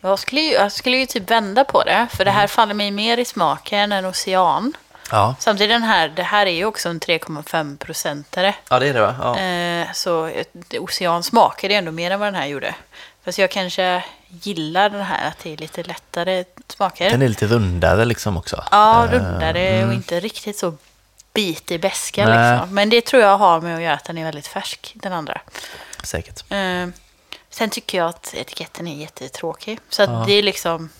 Jag skulle, ju, jag skulle ju typ vända på det, för det här
Mm.
faller mig mer i smaken än ocean.
Ja.
Samtidigt den här, det här är ju också en 3,5-procentare.
ja, det är det va? Ja.
Eh, så ocean smakar det ändå mer än vad den här gjorde. Fast jag kanske gillar den här, att det är lite lättare smaker.
Den är lite rundare liksom också.
Ja,
Eh,
rundare och
mm.
inte riktigt så bitig beska.
Nej.
Liksom. Men det tror jag har med att göra att den är väldigt färsk, den andra.
Säkert.
Eh, sen tycker jag att etiketten är jättetråkig. Så att
Ja.
det är liksom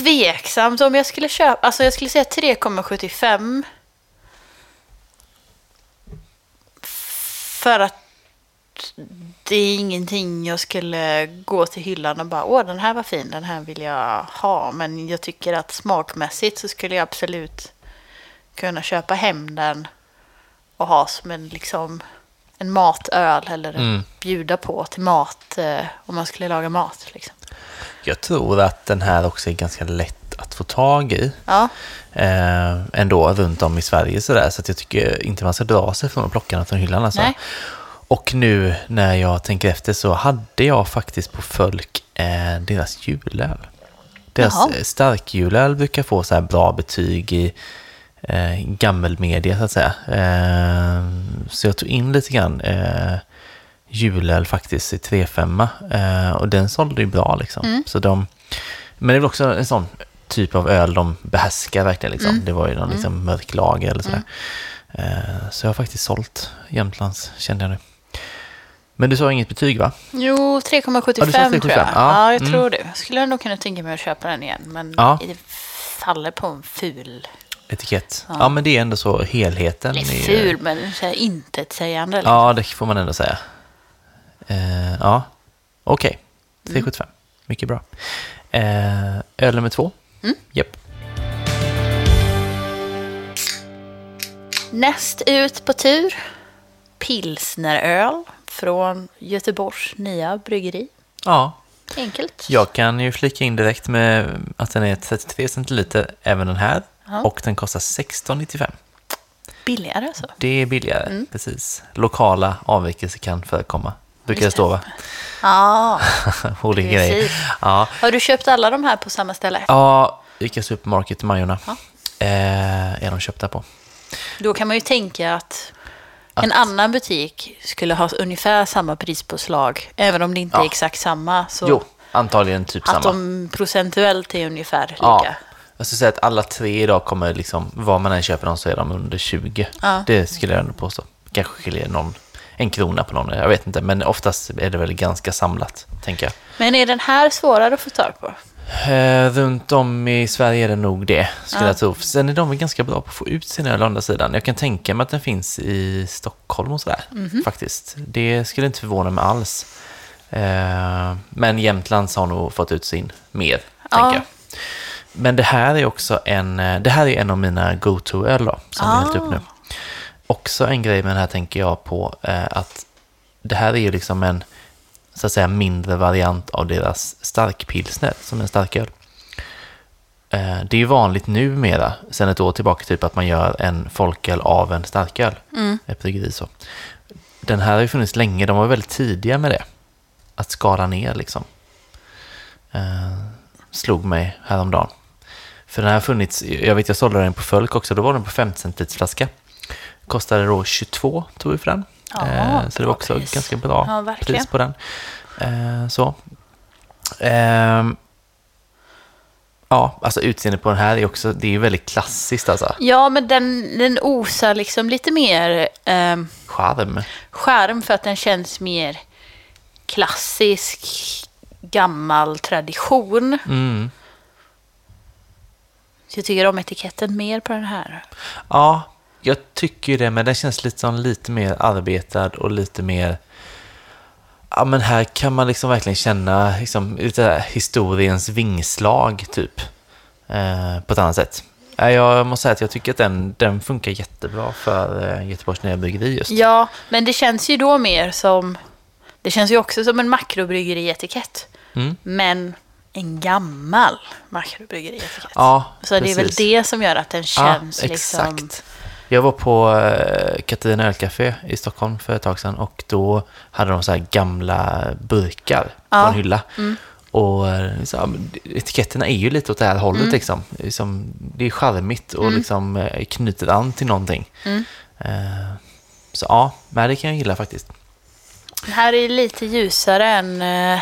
tveksamt om jag skulle köpa. Alltså jag skulle säga 3,75. För att det är ingenting jag skulle gå till hyllan och bara åh den här var fin, den här vill jag ha. Men jag tycker att smakmässigt så skulle jag absolut kunna köpa hem den och ha som en liksom en matöl eller
Mm.
bjuda på till mat eh, om man skulle laga mat. Liksom.
Jag tror att den här också är ganska lätt att få tag i.
Ja,
eh, ändå runt om i Sverige sådär. Så att jag tycker inte man ska dra sig från att plocka den från hyllan alltså.
Nej.
Och nu när jag tänker efter så hade jag faktiskt på Fölk eh, deras julöl. Deras
Jaha.
starkjulöl brukar få så här bra betyg i eh, gammelmedia så att säga. Eh, så jag tog in lite grann eh, julöl faktiskt i 3,5 eh, och den sålde ju bra liksom. Så de, men det är väl också en sån typ av öl de behärskar verkligen liksom. Det var ju någon liksom mörk lager eller sådär. Eh, så jag har faktiskt sålt Jämtlands kände jag nu. Men du sa inget betyg va?
jo 3,75
Ja,
tror jag.
3,75.
Ja,
Ja,
jag
mm.
tror det. Jag skulle nog kunna tänka mig att köpa den igen. Men
Ja.
det faller på en ful.
Etikett. Ja, men det är ändå så helheten.
Eller
är-
ful, men så här intetsägande. Liksom.
Ja, det får man ändå säga. Eh, ja, okej. 3,75. Mycket bra. Eh, öl nummer två.
Mm.
Japp.
Näst ut på tur, pilsneröl från Göteborgs nya bryggeri.
Ja,
Enkelt.
jag kan ju flika in direkt med att den är 33 centiliter, även den här.
Ja.
Och den kostar 16,95.
Billigare alltså.
Det är billigare, precis. Lokala avvikelser kan förekomma. Brukar det stå va?
Ja.
Olika
Precis.
grejer. Ja.
Har du köpt alla de här på samma ställe?
ja, Ica Supermarket i Majorna.
Ja.
eh, är de köpta på.
Då kan man ju tänka att en annan butik skulle ha ungefär samma prispåslag, även om det inte
Ja.
är exakt samma. Så
Jo, antagligen typ
att
samma.
de procentuellt är ungefär lika.
Ja. Jag skulle säga att alla tre idag kommer, liksom, var man än köper dem så är de under 20.
Ja.
Det skulle jag ändå påstå. Kanske skiljer någon, en krona på någon, jag vet inte. Men oftast är det väl ganska samlat, tänker jag.
Men är den här svårare att få tag på?
Eh, runt om i Sverige är det nog det, skulle
Ja.
jag tro. Sen är de väl ganska bra på att få ut sin öl å andra sidan. Jag kan tänka mig att den finns i Stockholm och sådär,
Mhm.
faktiskt. Det skulle inte förvåna mig alls. Eh, men Jämtlands har nog fått ut sin mer,
Ja.
tänker jag. Men det här är också en, eh, det här är en av mina go-to-öl då, som vi har hällt upp nu. Också en grej med den här tänker jag på, eh, att det här är ju liksom en, så att säga, mindre variant av deras starkpilsner, som en starköl. Eh, det är ju vanligt numera, sedan ett år tillbaka, typ att man gör en folköl av en starköl. Ett bryggeri så. Den här har ju funnits länge, de var väldigt tidiga med det. Att skala ner liksom. Eh, slog mig häromdagen. För den här har funnits, jag vet jag sålde den på Fölk också, då var den på 50 centiliters flaska. Kostade då 22 tog vi den.
Ja,
Eh, så det var också
pris.
ganska bra
Ja,
pris på den. Eh, så. Ehm, ja, alltså utseendet på den här är också, det är ju väldigt klassiskt alltså.
Ja, men den, den osar liksom lite mer eh,
Charm.
skärm för att den känns mer klassisk, gammal tradition.
Mm.
Jag tycker om etiketten mer på den här.
Ja, jag tycker det, men den känns lite som lite mer arbetad och lite mer... Ja, men här kan man liksom verkligen känna liksom, lite historiens vingslag, typ. Eh, på ett annat sätt. Ja, Jag måste säga att jag tycker att den, den funkar jättebra för eh, Göteborgs Nya Bryggeri just.
Ja, men det känns ju då mer som... Det känns ju också som en makrobryggeri-etikett.
Mm.
Men en gammal makrobryggeri-etikett.
Ja,
Så det är väl
precis.
det som gör att den känns
ja,
liksom...
exakt. Jag var på eh, Katarina Ölcafé i Stockholm för ett tag sedan och då hade de så här gamla burkar
Ja.
på en hylla. Och eh, så, etiketterna är ju lite åt det här hållet liksom. liksom. Det är charmigt och liksom eh, knyter an till någonting. Eh, så ja, men det kan jag gilla faktiskt.
Den här är lite ljusare än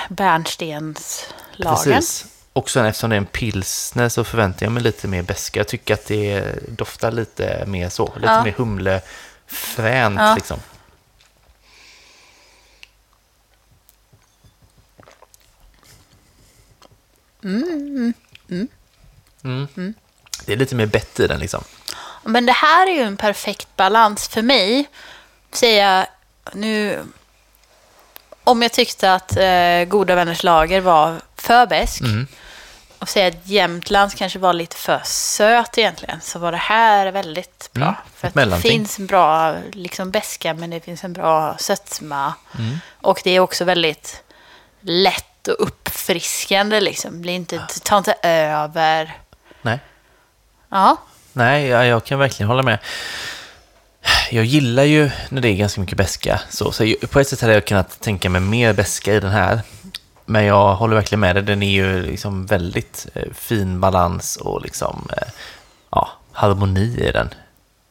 Bärnstens lagen.
Precis. Och sen eftersom det är en pilsner så förväntar jag mig lite mer beska. Jag tycker att det doftar lite mer så. Lite
Ja.
mer humlefränt
Ja.
liksom. Mm. Det är lite mer bett i den liksom.
Men det här är ju en perfekt balans för mig. Säga nu... Om jag tyckte att eh, Goda Vänners lager var för besk
Mm.
och säga att Jämtlands kanske var lite för söt egentligen, så var det här väldigt bra.
Mm,
För att det finns en bra liksom beska, men det finns en bra sötma.
Mm.
Och det är också väldigt lätt och uppfriskande. Liksom. Blir inte, tar inte över.
Nej.
Ja,
Nej, jag, jag kan verkligen hålla med. Jag gillar ju när det är ganska mycket beska. Så, så på ett sätt hade jag kunnat tänka mig mer beska i den här. Men jag håller verkligen med dig. Den är ju liksom väldigt eh, fin balans och liksom, eh, ja, harmoni i den.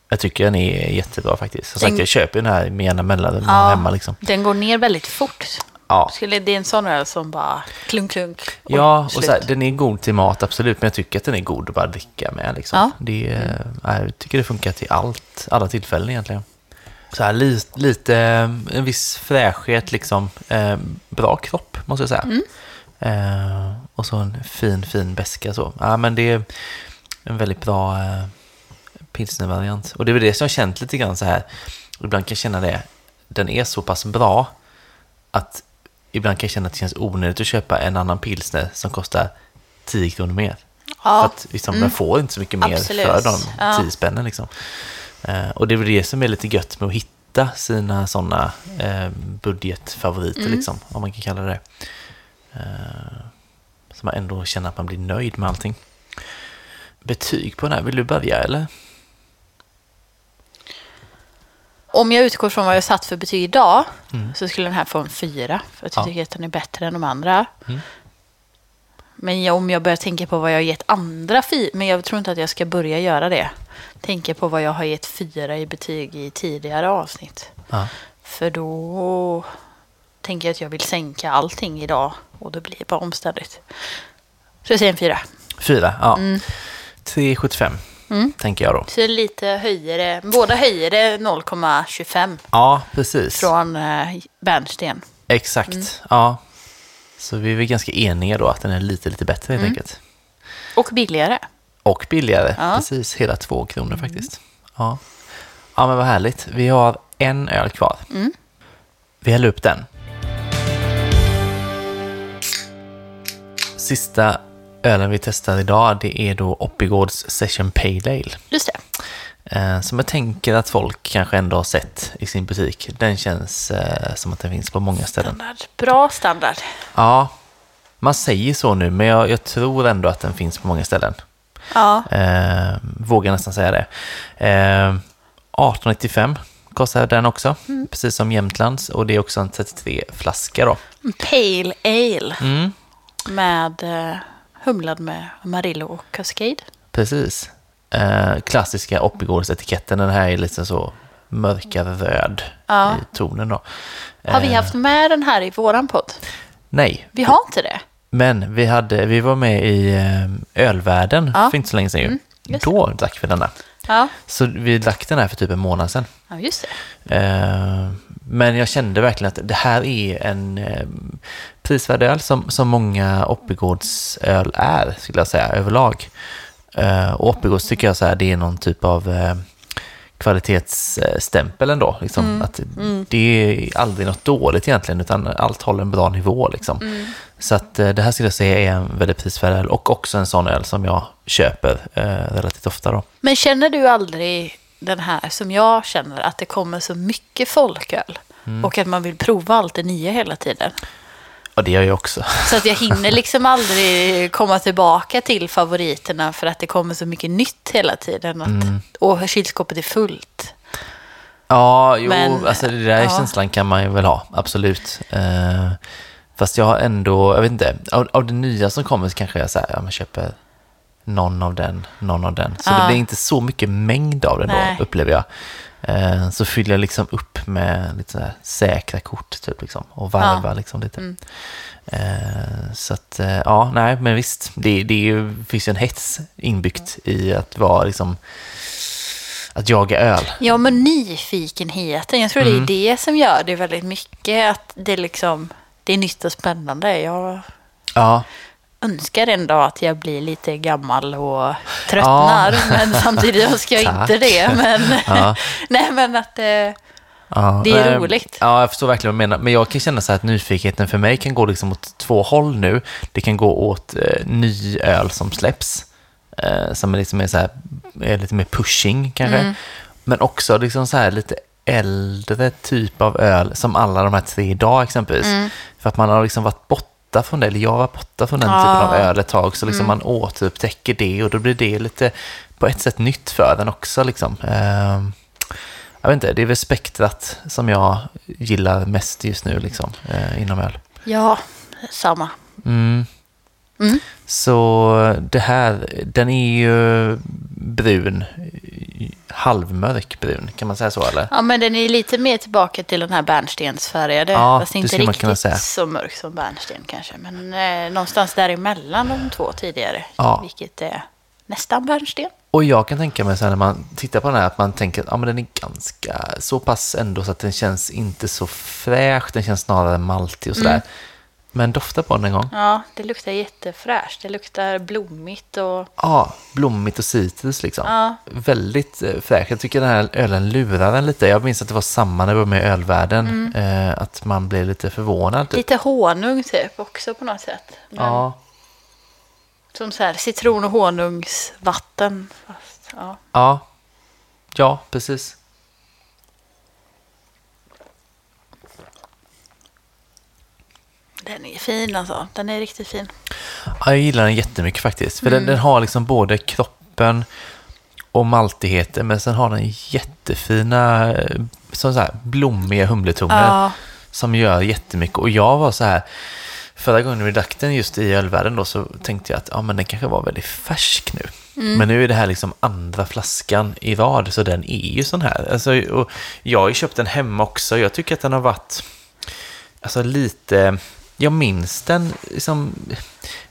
Jag tycker den är jättebra faktiskt. Som sagt, jag köper den här med jämna mellanrum
Ja.
hemma. Liksom.
den går ner väldigt fort.
Ja,
Skulle, det är en sån öl som bara klunk, klunk. och
ja och så här, den är god till mat, absolut. Men jag tycker att den är god att bara dricka med. Liksom.
Ja.
Det, ja, jag tycker det funkar till allt, alla tillfällen egentligen. Så här, li, lite, en viss fräschhet, liksom. Eh, bra kropp, måste jag säga.
Mm.
Eh, och så en fin, fin beska så. Ja, men det är en väldigt bra eh, pilsnervariant. Och det är väl det som jag har känt lite grann så här. Ibland kan jag känna det. Den är så pass bra att ibland kan jag känna att det känns onödigt att köpa en annan pilsner som kostar 10 kronor mer. För
Ja,
att liksom, man får inte så mycket mer
Absolut.
för de
Ja.
10 spännen. Liksom. Eh, och det är väl det som är lite gött med att hitta sina sådana eh, budgetfavoriter,
Mm.
liksom, om man kan kalla det eh, Så man ändå känner att man blir nöjd med allting. Betyg på den här, vill du börja eller?
om jag utgår från vad jag satt för betyg idag
Mm.
så skulle den här få en fyra. För att jag
Ja.
tycker att den är bättre än de andra.
Mm.
Men jag, om jag börjar tänka på vad jag har gett andra fyra, men jag tror inte att jag ska börja göra det. Tänka på vad jag har gett fyra i betyg i tidigare avsnitt.
Ja.
För då tänker jag att jag vill sänka allting idag och då blir det bara omständigt. Så jag säger en fyra.
Fyra, ja.
Mm.
3,75 tänker jag då.
Så lite höjer det, båda höjer det 0,25
Ja, precis.
från eh, Bernsten.
Exakt,
Mm.
ja. Så vi är väl ganska eniga då att den är lite, lite bättre helt enkelt.
Och billigare.
Och billigare,
Ja.
precis. Hela två kronor faktiskt. Ja. ja, men vad härligt. Vi har en öl kvar.
Mm.
Vi häller upp den. Sista ölen vi testar idag, det är då Oppigårds Session Pale Ale.
Just det.
Eh, som jag tänker att folk kanske ändå har sett i sin butik. Den känns eh, som att den finns på många ställen.
Standard. Bra standard.
Ja, man säger så nu, men jag, jag tror ändå att den finns på många ställen.
Ja.
Eh, vågar nästan säga det. Eh, 1895 kostar den också,
Mm.
precis som Jämtlands. Och det är också en 33 flaska då.
Pale Ale.
Mm,
Med eh, humlad med Amarillo och Cascade.
precis. Eh, klassiska Oppigårdsetiketten, den här är lite så mörkare röd
Ja.
i tonen då.
Har vi
Eh,
haft med den här i våran podd?
Nej,
Vi har inte det.
men vi, hade, vi var med i eh, Ölvärlden
Ja.
för inte så länge sedan.
Mm,
Då drack vi denna.
Ja,
Så vi drack den här för typ en månad sedan.
ja just det.
Men jag kände verkligen att det här är en prisvärd öl som, som många Oppigårdsöl är, skulle jag säga, överlag. Eh, Och Oppigårds tycker jag så här, det är någon typ av eh, kvalitetsstämpel ändå. Liksom. Att Det är aldrig något dåligt egentligen, utan allt håller en bra nivå. Liksom. Så att eh, det här skulle jag säga är en väldigt prisvärd öl och också en sån öl som jag köper eh, relativt ofta. Då.
Men känner du aldrig den här som jag känner, att det kommer så mycket folköl?
Mm.
Och att man vill prova allt det nya hela tiden.
Och det gör jag också.
Så att jag hinner liksom aldrig komma tillbaka till favoriterna för att det kommer så mycket nytt hela tiden. Att,
Mm.
Och kylskåpet är fullt.
Ja, jo,
Men,
alltså det där
ja.
känslan kan man ju väl ha, absolut. Eh, fast jag har ändå, jag vet inte, av, av det nya som kommer så kanske jag säger, ja men köper någon av den, någon av den. Så
Ja.
det blir inte så mycket mängd av det
Nej.
då, upplever jag. Eh, så fyller jag liksom upp med lite så här säkra kort typ liksom, och varvar
Ja.
liksom lite.
Mm.
Eh, så att, eh, ja, nej, men visst, det, det är ju, finns ju en hets inbyggt i att vara liksom, att jaga öl.
Ja, men nyfikenheten. Jag tror
Mm.
det är det som gör det väldigt mycket. Att det liksom, det är nytt och spännande. Jag
Ja,
önskar ändå att jag blir lite gammal och tröttnar. Men samtidigt önskar jag inte det. Men,
Ja.
nej, men att eh,
Ja,
Det är
nej,
roligt.
Ja, jag förstår verkligen vad du menar. Men jag kan känna så här att nyfikenheten för mig kan gå liksom åt två håll nu. Det kan gå åt eh, ny öl som släpps. Eh, som är liksom är så här, är lite mer pushing kanske.
Mm.
Men också liksom så här lite äldre typ av öl som alla de här tre idag exempelvis.
Mm.
För att man har liksom varit borta från det, eller jag var borta från den
Ja.
typen av öl ett tag. Så
Mm.
liksom man återupptäcker det och då blir det lite på ett sätt nytt för den också. Liksom. Eh, jag vet inte, det är väl spektrat som jag gillar mest just nu liksom, eh, inom öl.
ja, samma.
Mm.
Mm.
Så det här, den är ju brun, halvmörk brun, kan man säga så eller?
Ja, men den är lite mer tillbaka till den här bärnstensfärgade.
Ja,
fast inte riktigt så mörk som bärnsten kanske. Men eh, någonstans däremellan de två tidigare.
Ja.
Vilket är nästan bärnsten.
Och jag kan tänka mig så här när man tittar på den här att man tänker att ja, men den är ganska så pass ändå så att den känns inte så fräsch, den känns snarare maltig och sådär.
Mm.
Men dofta på den en gång.
Ja, det luktar jättefräscht. Det luktar blommigt och...
Ja, blommigt och citrus liksom.
Ja.
Väldigt eh, fräsch. Jag tycker den här ölen lurar en lite. Jag minns att det var samma när vi var med i ölvärlden. Eh, att man blev lite förvånad.
Lite honung typ också på något sätt. Men
Ja,
Som så här citron och honungsvatten. Fast, ja.
ja, ja, precis.
Den är fin alltså. Den är riktigt fin.
Ja, jag gillar den jättemycket faktiskt. För
Mm.
den, den har liksom både kroppen och maltigheten. Men sen har den jättefina, eh, så här, blommiga humletoner.
Ja.
som gör jättemycket. Och jag var så här, förra gången vi drack den just i ölvärlden då så tänkte jag att ja, men den kanske var väldigt färsk nu. Men nu är det här liksom andra flaskan i rad, så den är ju sån här. Alltså, och jag har ju köpt den hemma också. Jag tycker att den har varit alltså, lite... Jag minns den liksom...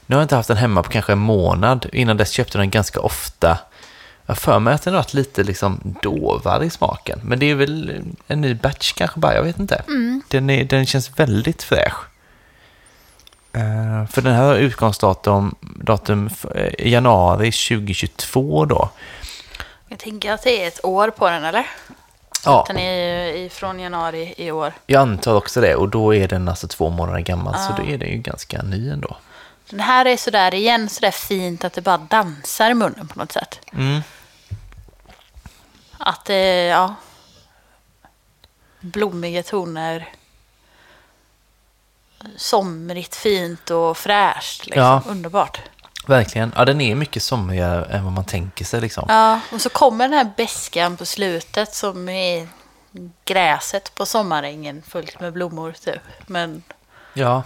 Nu har jag inte haft den hemma på kanske en månad. Innan dess köpte jag den ganska ofta. Jag har för mig att den har varit lite liksom dovare i smaken. Men det är väl en ny batch kanske bara, jag vet inte. Den, är, den känns väldigt fräsch. Eh, för den här har utgångsdatum datum, eh, januari 2022 då.
Jag tänker att det är ett år på den, eller?
Ja,
Den är ju från januari i år.
jag antar också det. Och då är den alltså två månader gammal. Så då är den ju ganska ny ändå.
Den här är sådär igen, sådär fint att det bara dansar i munnen på något sätt.
Mm.
Att det, ja. Blommiga toner. Somrigt, fint och fräscht. Liksom.
Ja.
Underbart.
Verkligen. Ja, den är mycket somrigare än vad man tänker sig liksom.
Ja, och så kommer den här beskan på slutet som är gräset på sommarängen fullt med blommor typ. Men
Ja.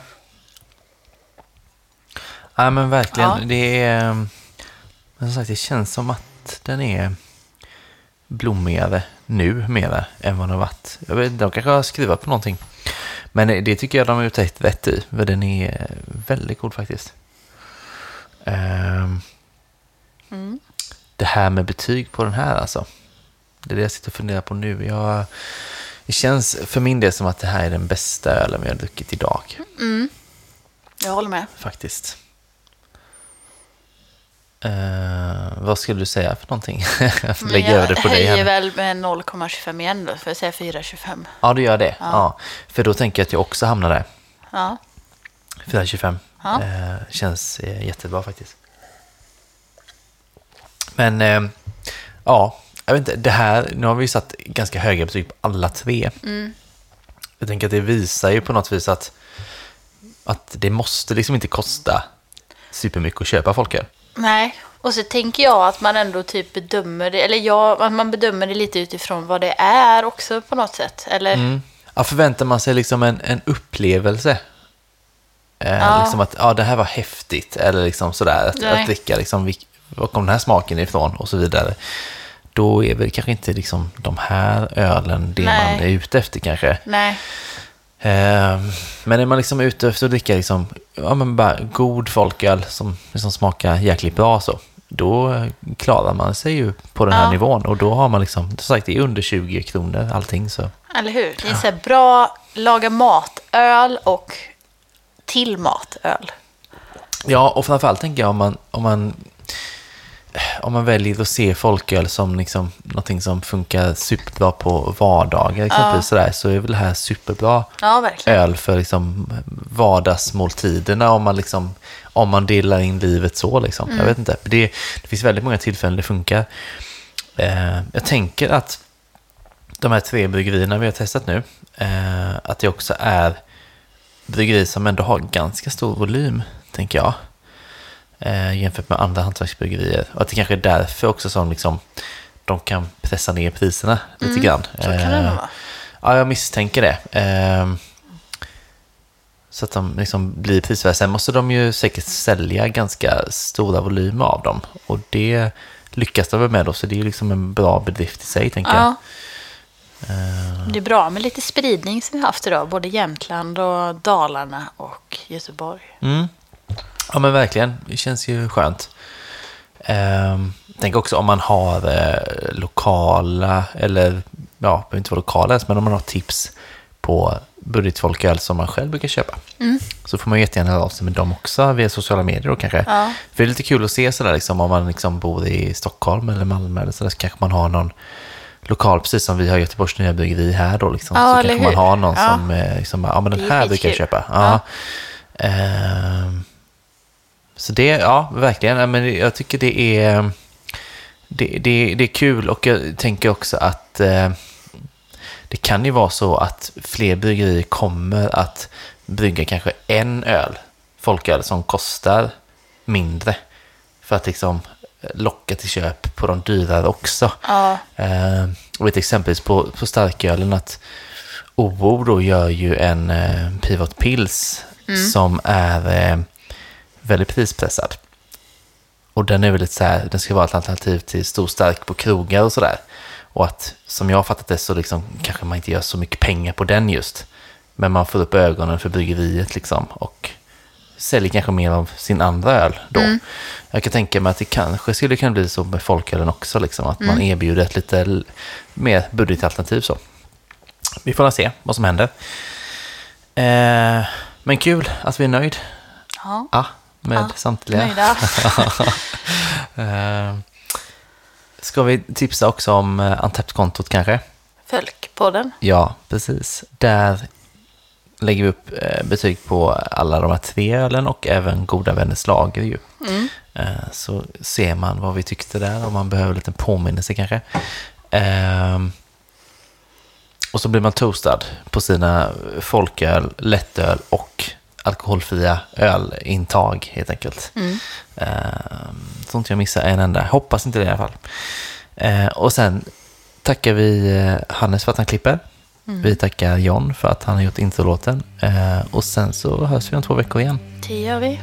Ja, men verkligen.
Ja.
Det är... Men som sagt, det känns som att den är blommigare nu mera än vad den har varit. Jag vet, de kanske har skruvat på någonting. Men det tycker jag de har gjort rätt rätt i. För den är väldigt god faktiskt. Ehm, Det här med betyg på den här alltså. Det är det jag sitter och funderar på nu. Jag, det känns för min del som att det här är den bästa ölen vi har druckit idag.
jag håller med.
Faktiskt. Eh, vad skulle du säga för någonting? jag lägga
jag
över det på dig
höjer
här.
väl med 0,25 igen då, för jag säger 4,25.
Ja, du gör det. Ja. För då tänker jag att jag också hamnar där.
Ja.
425.
Ja.
Eh, känns eh, jättebra faktiskt. Men eh, ja, jag vet inte. Det här, nu har vi ju satt ganska höga betyg på alla tre.
Mm.
Jag tänker att det visar ju på något vis att, att det måste liksom inte kosta supermycket att köpa folköl.
Nej, och så tänker jag att man ändå typ bedömer det, eller ja, att man bedömer det lite utifrån vad det är också på något sätt. Eller,
Mm. Ja, förväntar man sig liksom en, en upplevelse? Eh,
Ja.
Liksom att ja, det här var häftigt, eller liksom sådär. Att,
Nej.
att dricka, liksom, var kom den här smaken ifrån och så vidare. Då är väl kanske inte liksom de här ölen det
Nej.
man är ute efter kanske.
nej,
Eh, men är man liksom ute efter att dricka liksom, ja, men bara god folköl som liksom smakar jäkligt bra så, då eh, klarar man sig ju på den här
Ja.
nivån. Och då har man liksom, som sagt, det är under 20 kronor allting så.
eller hur? Det är så här bra laga matöl och till matöl.
Ja, och framförallt tänker jag om man, om man, om man väljer att se folköl som liksom någonting som funkar superbra på vardagar exempelvis sådär, så är väl det här superbra
Ja,
öl för liksom vardagsmåltiderna om man, liksom, om man delar in livet så. Liksom. Jag vet inte. Det, det finns väldigt många tillfällen det funkar. Eh, jag tänker att de här tre bryggerierna vi har testat nu, eh, att det också är bryggerier som ändå har ganska stor volym, tänker jag. Eh, jämfört med andra hantverksbryggerier. Och att det kanske är därför också som liksom, de kan pressa ner priserna lite grann.
Så kan det
Eh,
vara.
Ja, jag misstänker det. Ehm, så att de liksom blir prisvärda. Sen måste de ju säkert sälja ganska stora volymer av dem. Och det lyckas de väl med då, så det är ju liksom en bra bedrift i sig, tänker jag.
Ja. Det är bra med lite spridning som vi har haft idag. Både Jämtland och Dalarna och Göteborg.
Mm. Ja, men verkligen. Det känns ju skönt. Ehm, tänk också om man har eh, lokala, eller ja, behöver inte vara lokala ens, men om man har tips på budgetfolköl som man själv brukar köpa. Så får man jättegärna höra av sig med dem också via sociala medier då kanske.
Ja.
För det är lite kul att se sådär liksom, om man liksom bor i Stockholm eller Malmö eller sådär, så kanske man har någon lokal, precis som vi har Göteborgs nya bryggeri här då liksom.
Ja,
så kanske man har någon
Ja.
som eh, liksom, ja men den
är
här brukar jag köpa.
Ja.
Ehm, så det, ja, verkligen. Men jag tycker det är, det, det, det är kul och jag tänker också att eh, det kan ju vara så att fler bryggerier kommer att brygga kanske en öl, folköl, som kostar mindre. För att liksom locka till köp på de dyrare också.
Ja,
Eh, och ett exempel på, på starkölen att OO då gör ju en eh, Pivot Pils som är eh, väldigt prispressad. Och den är väldigt så här, den ska vara ett alternativ till stor stark på krogar och sådär. Och att, som jag har fattat det, så liksom, kanske man inte gör så mycket pengar på den just. Men man får upp ögonen för bryggeriet liksom och säljer kanske mer av sin andra öl då. Jag kan tänka mig att det kanske skulle kunna bli så med folkölen också, liksom, att man erbjuder ett lite mer budgetalternativ så. Vi får se vad som händer. Eh, men kul att vi är nöjd.
Ja.
Ja, med
Ja,
samtliga.
Nöjda.
Eh, ska vi tipsa också om uh, Antept-kontot kanske?
Fölkpodden.
Ja, precis. Där lägger vi upp eh, betyg på alla de här tre ölen och även Goda Vänners lager ju. Eh, så ser man vad vi tyckte där, om man behöver en liten påminnelse kanske. Ehm, och så blir man toastad på sina folköl, lättöl och alkoholfria ölintag helt enkelt. Ehm, så inte jag missar en enda. Hoppas inte det i alla fall. Eh, och sen tackar vi eh, Hannes för att han klipper. Vi tackar John för att han har gjort introlåten. Eh, och sen så hörs vi om två veckor igen.
Det gör vi.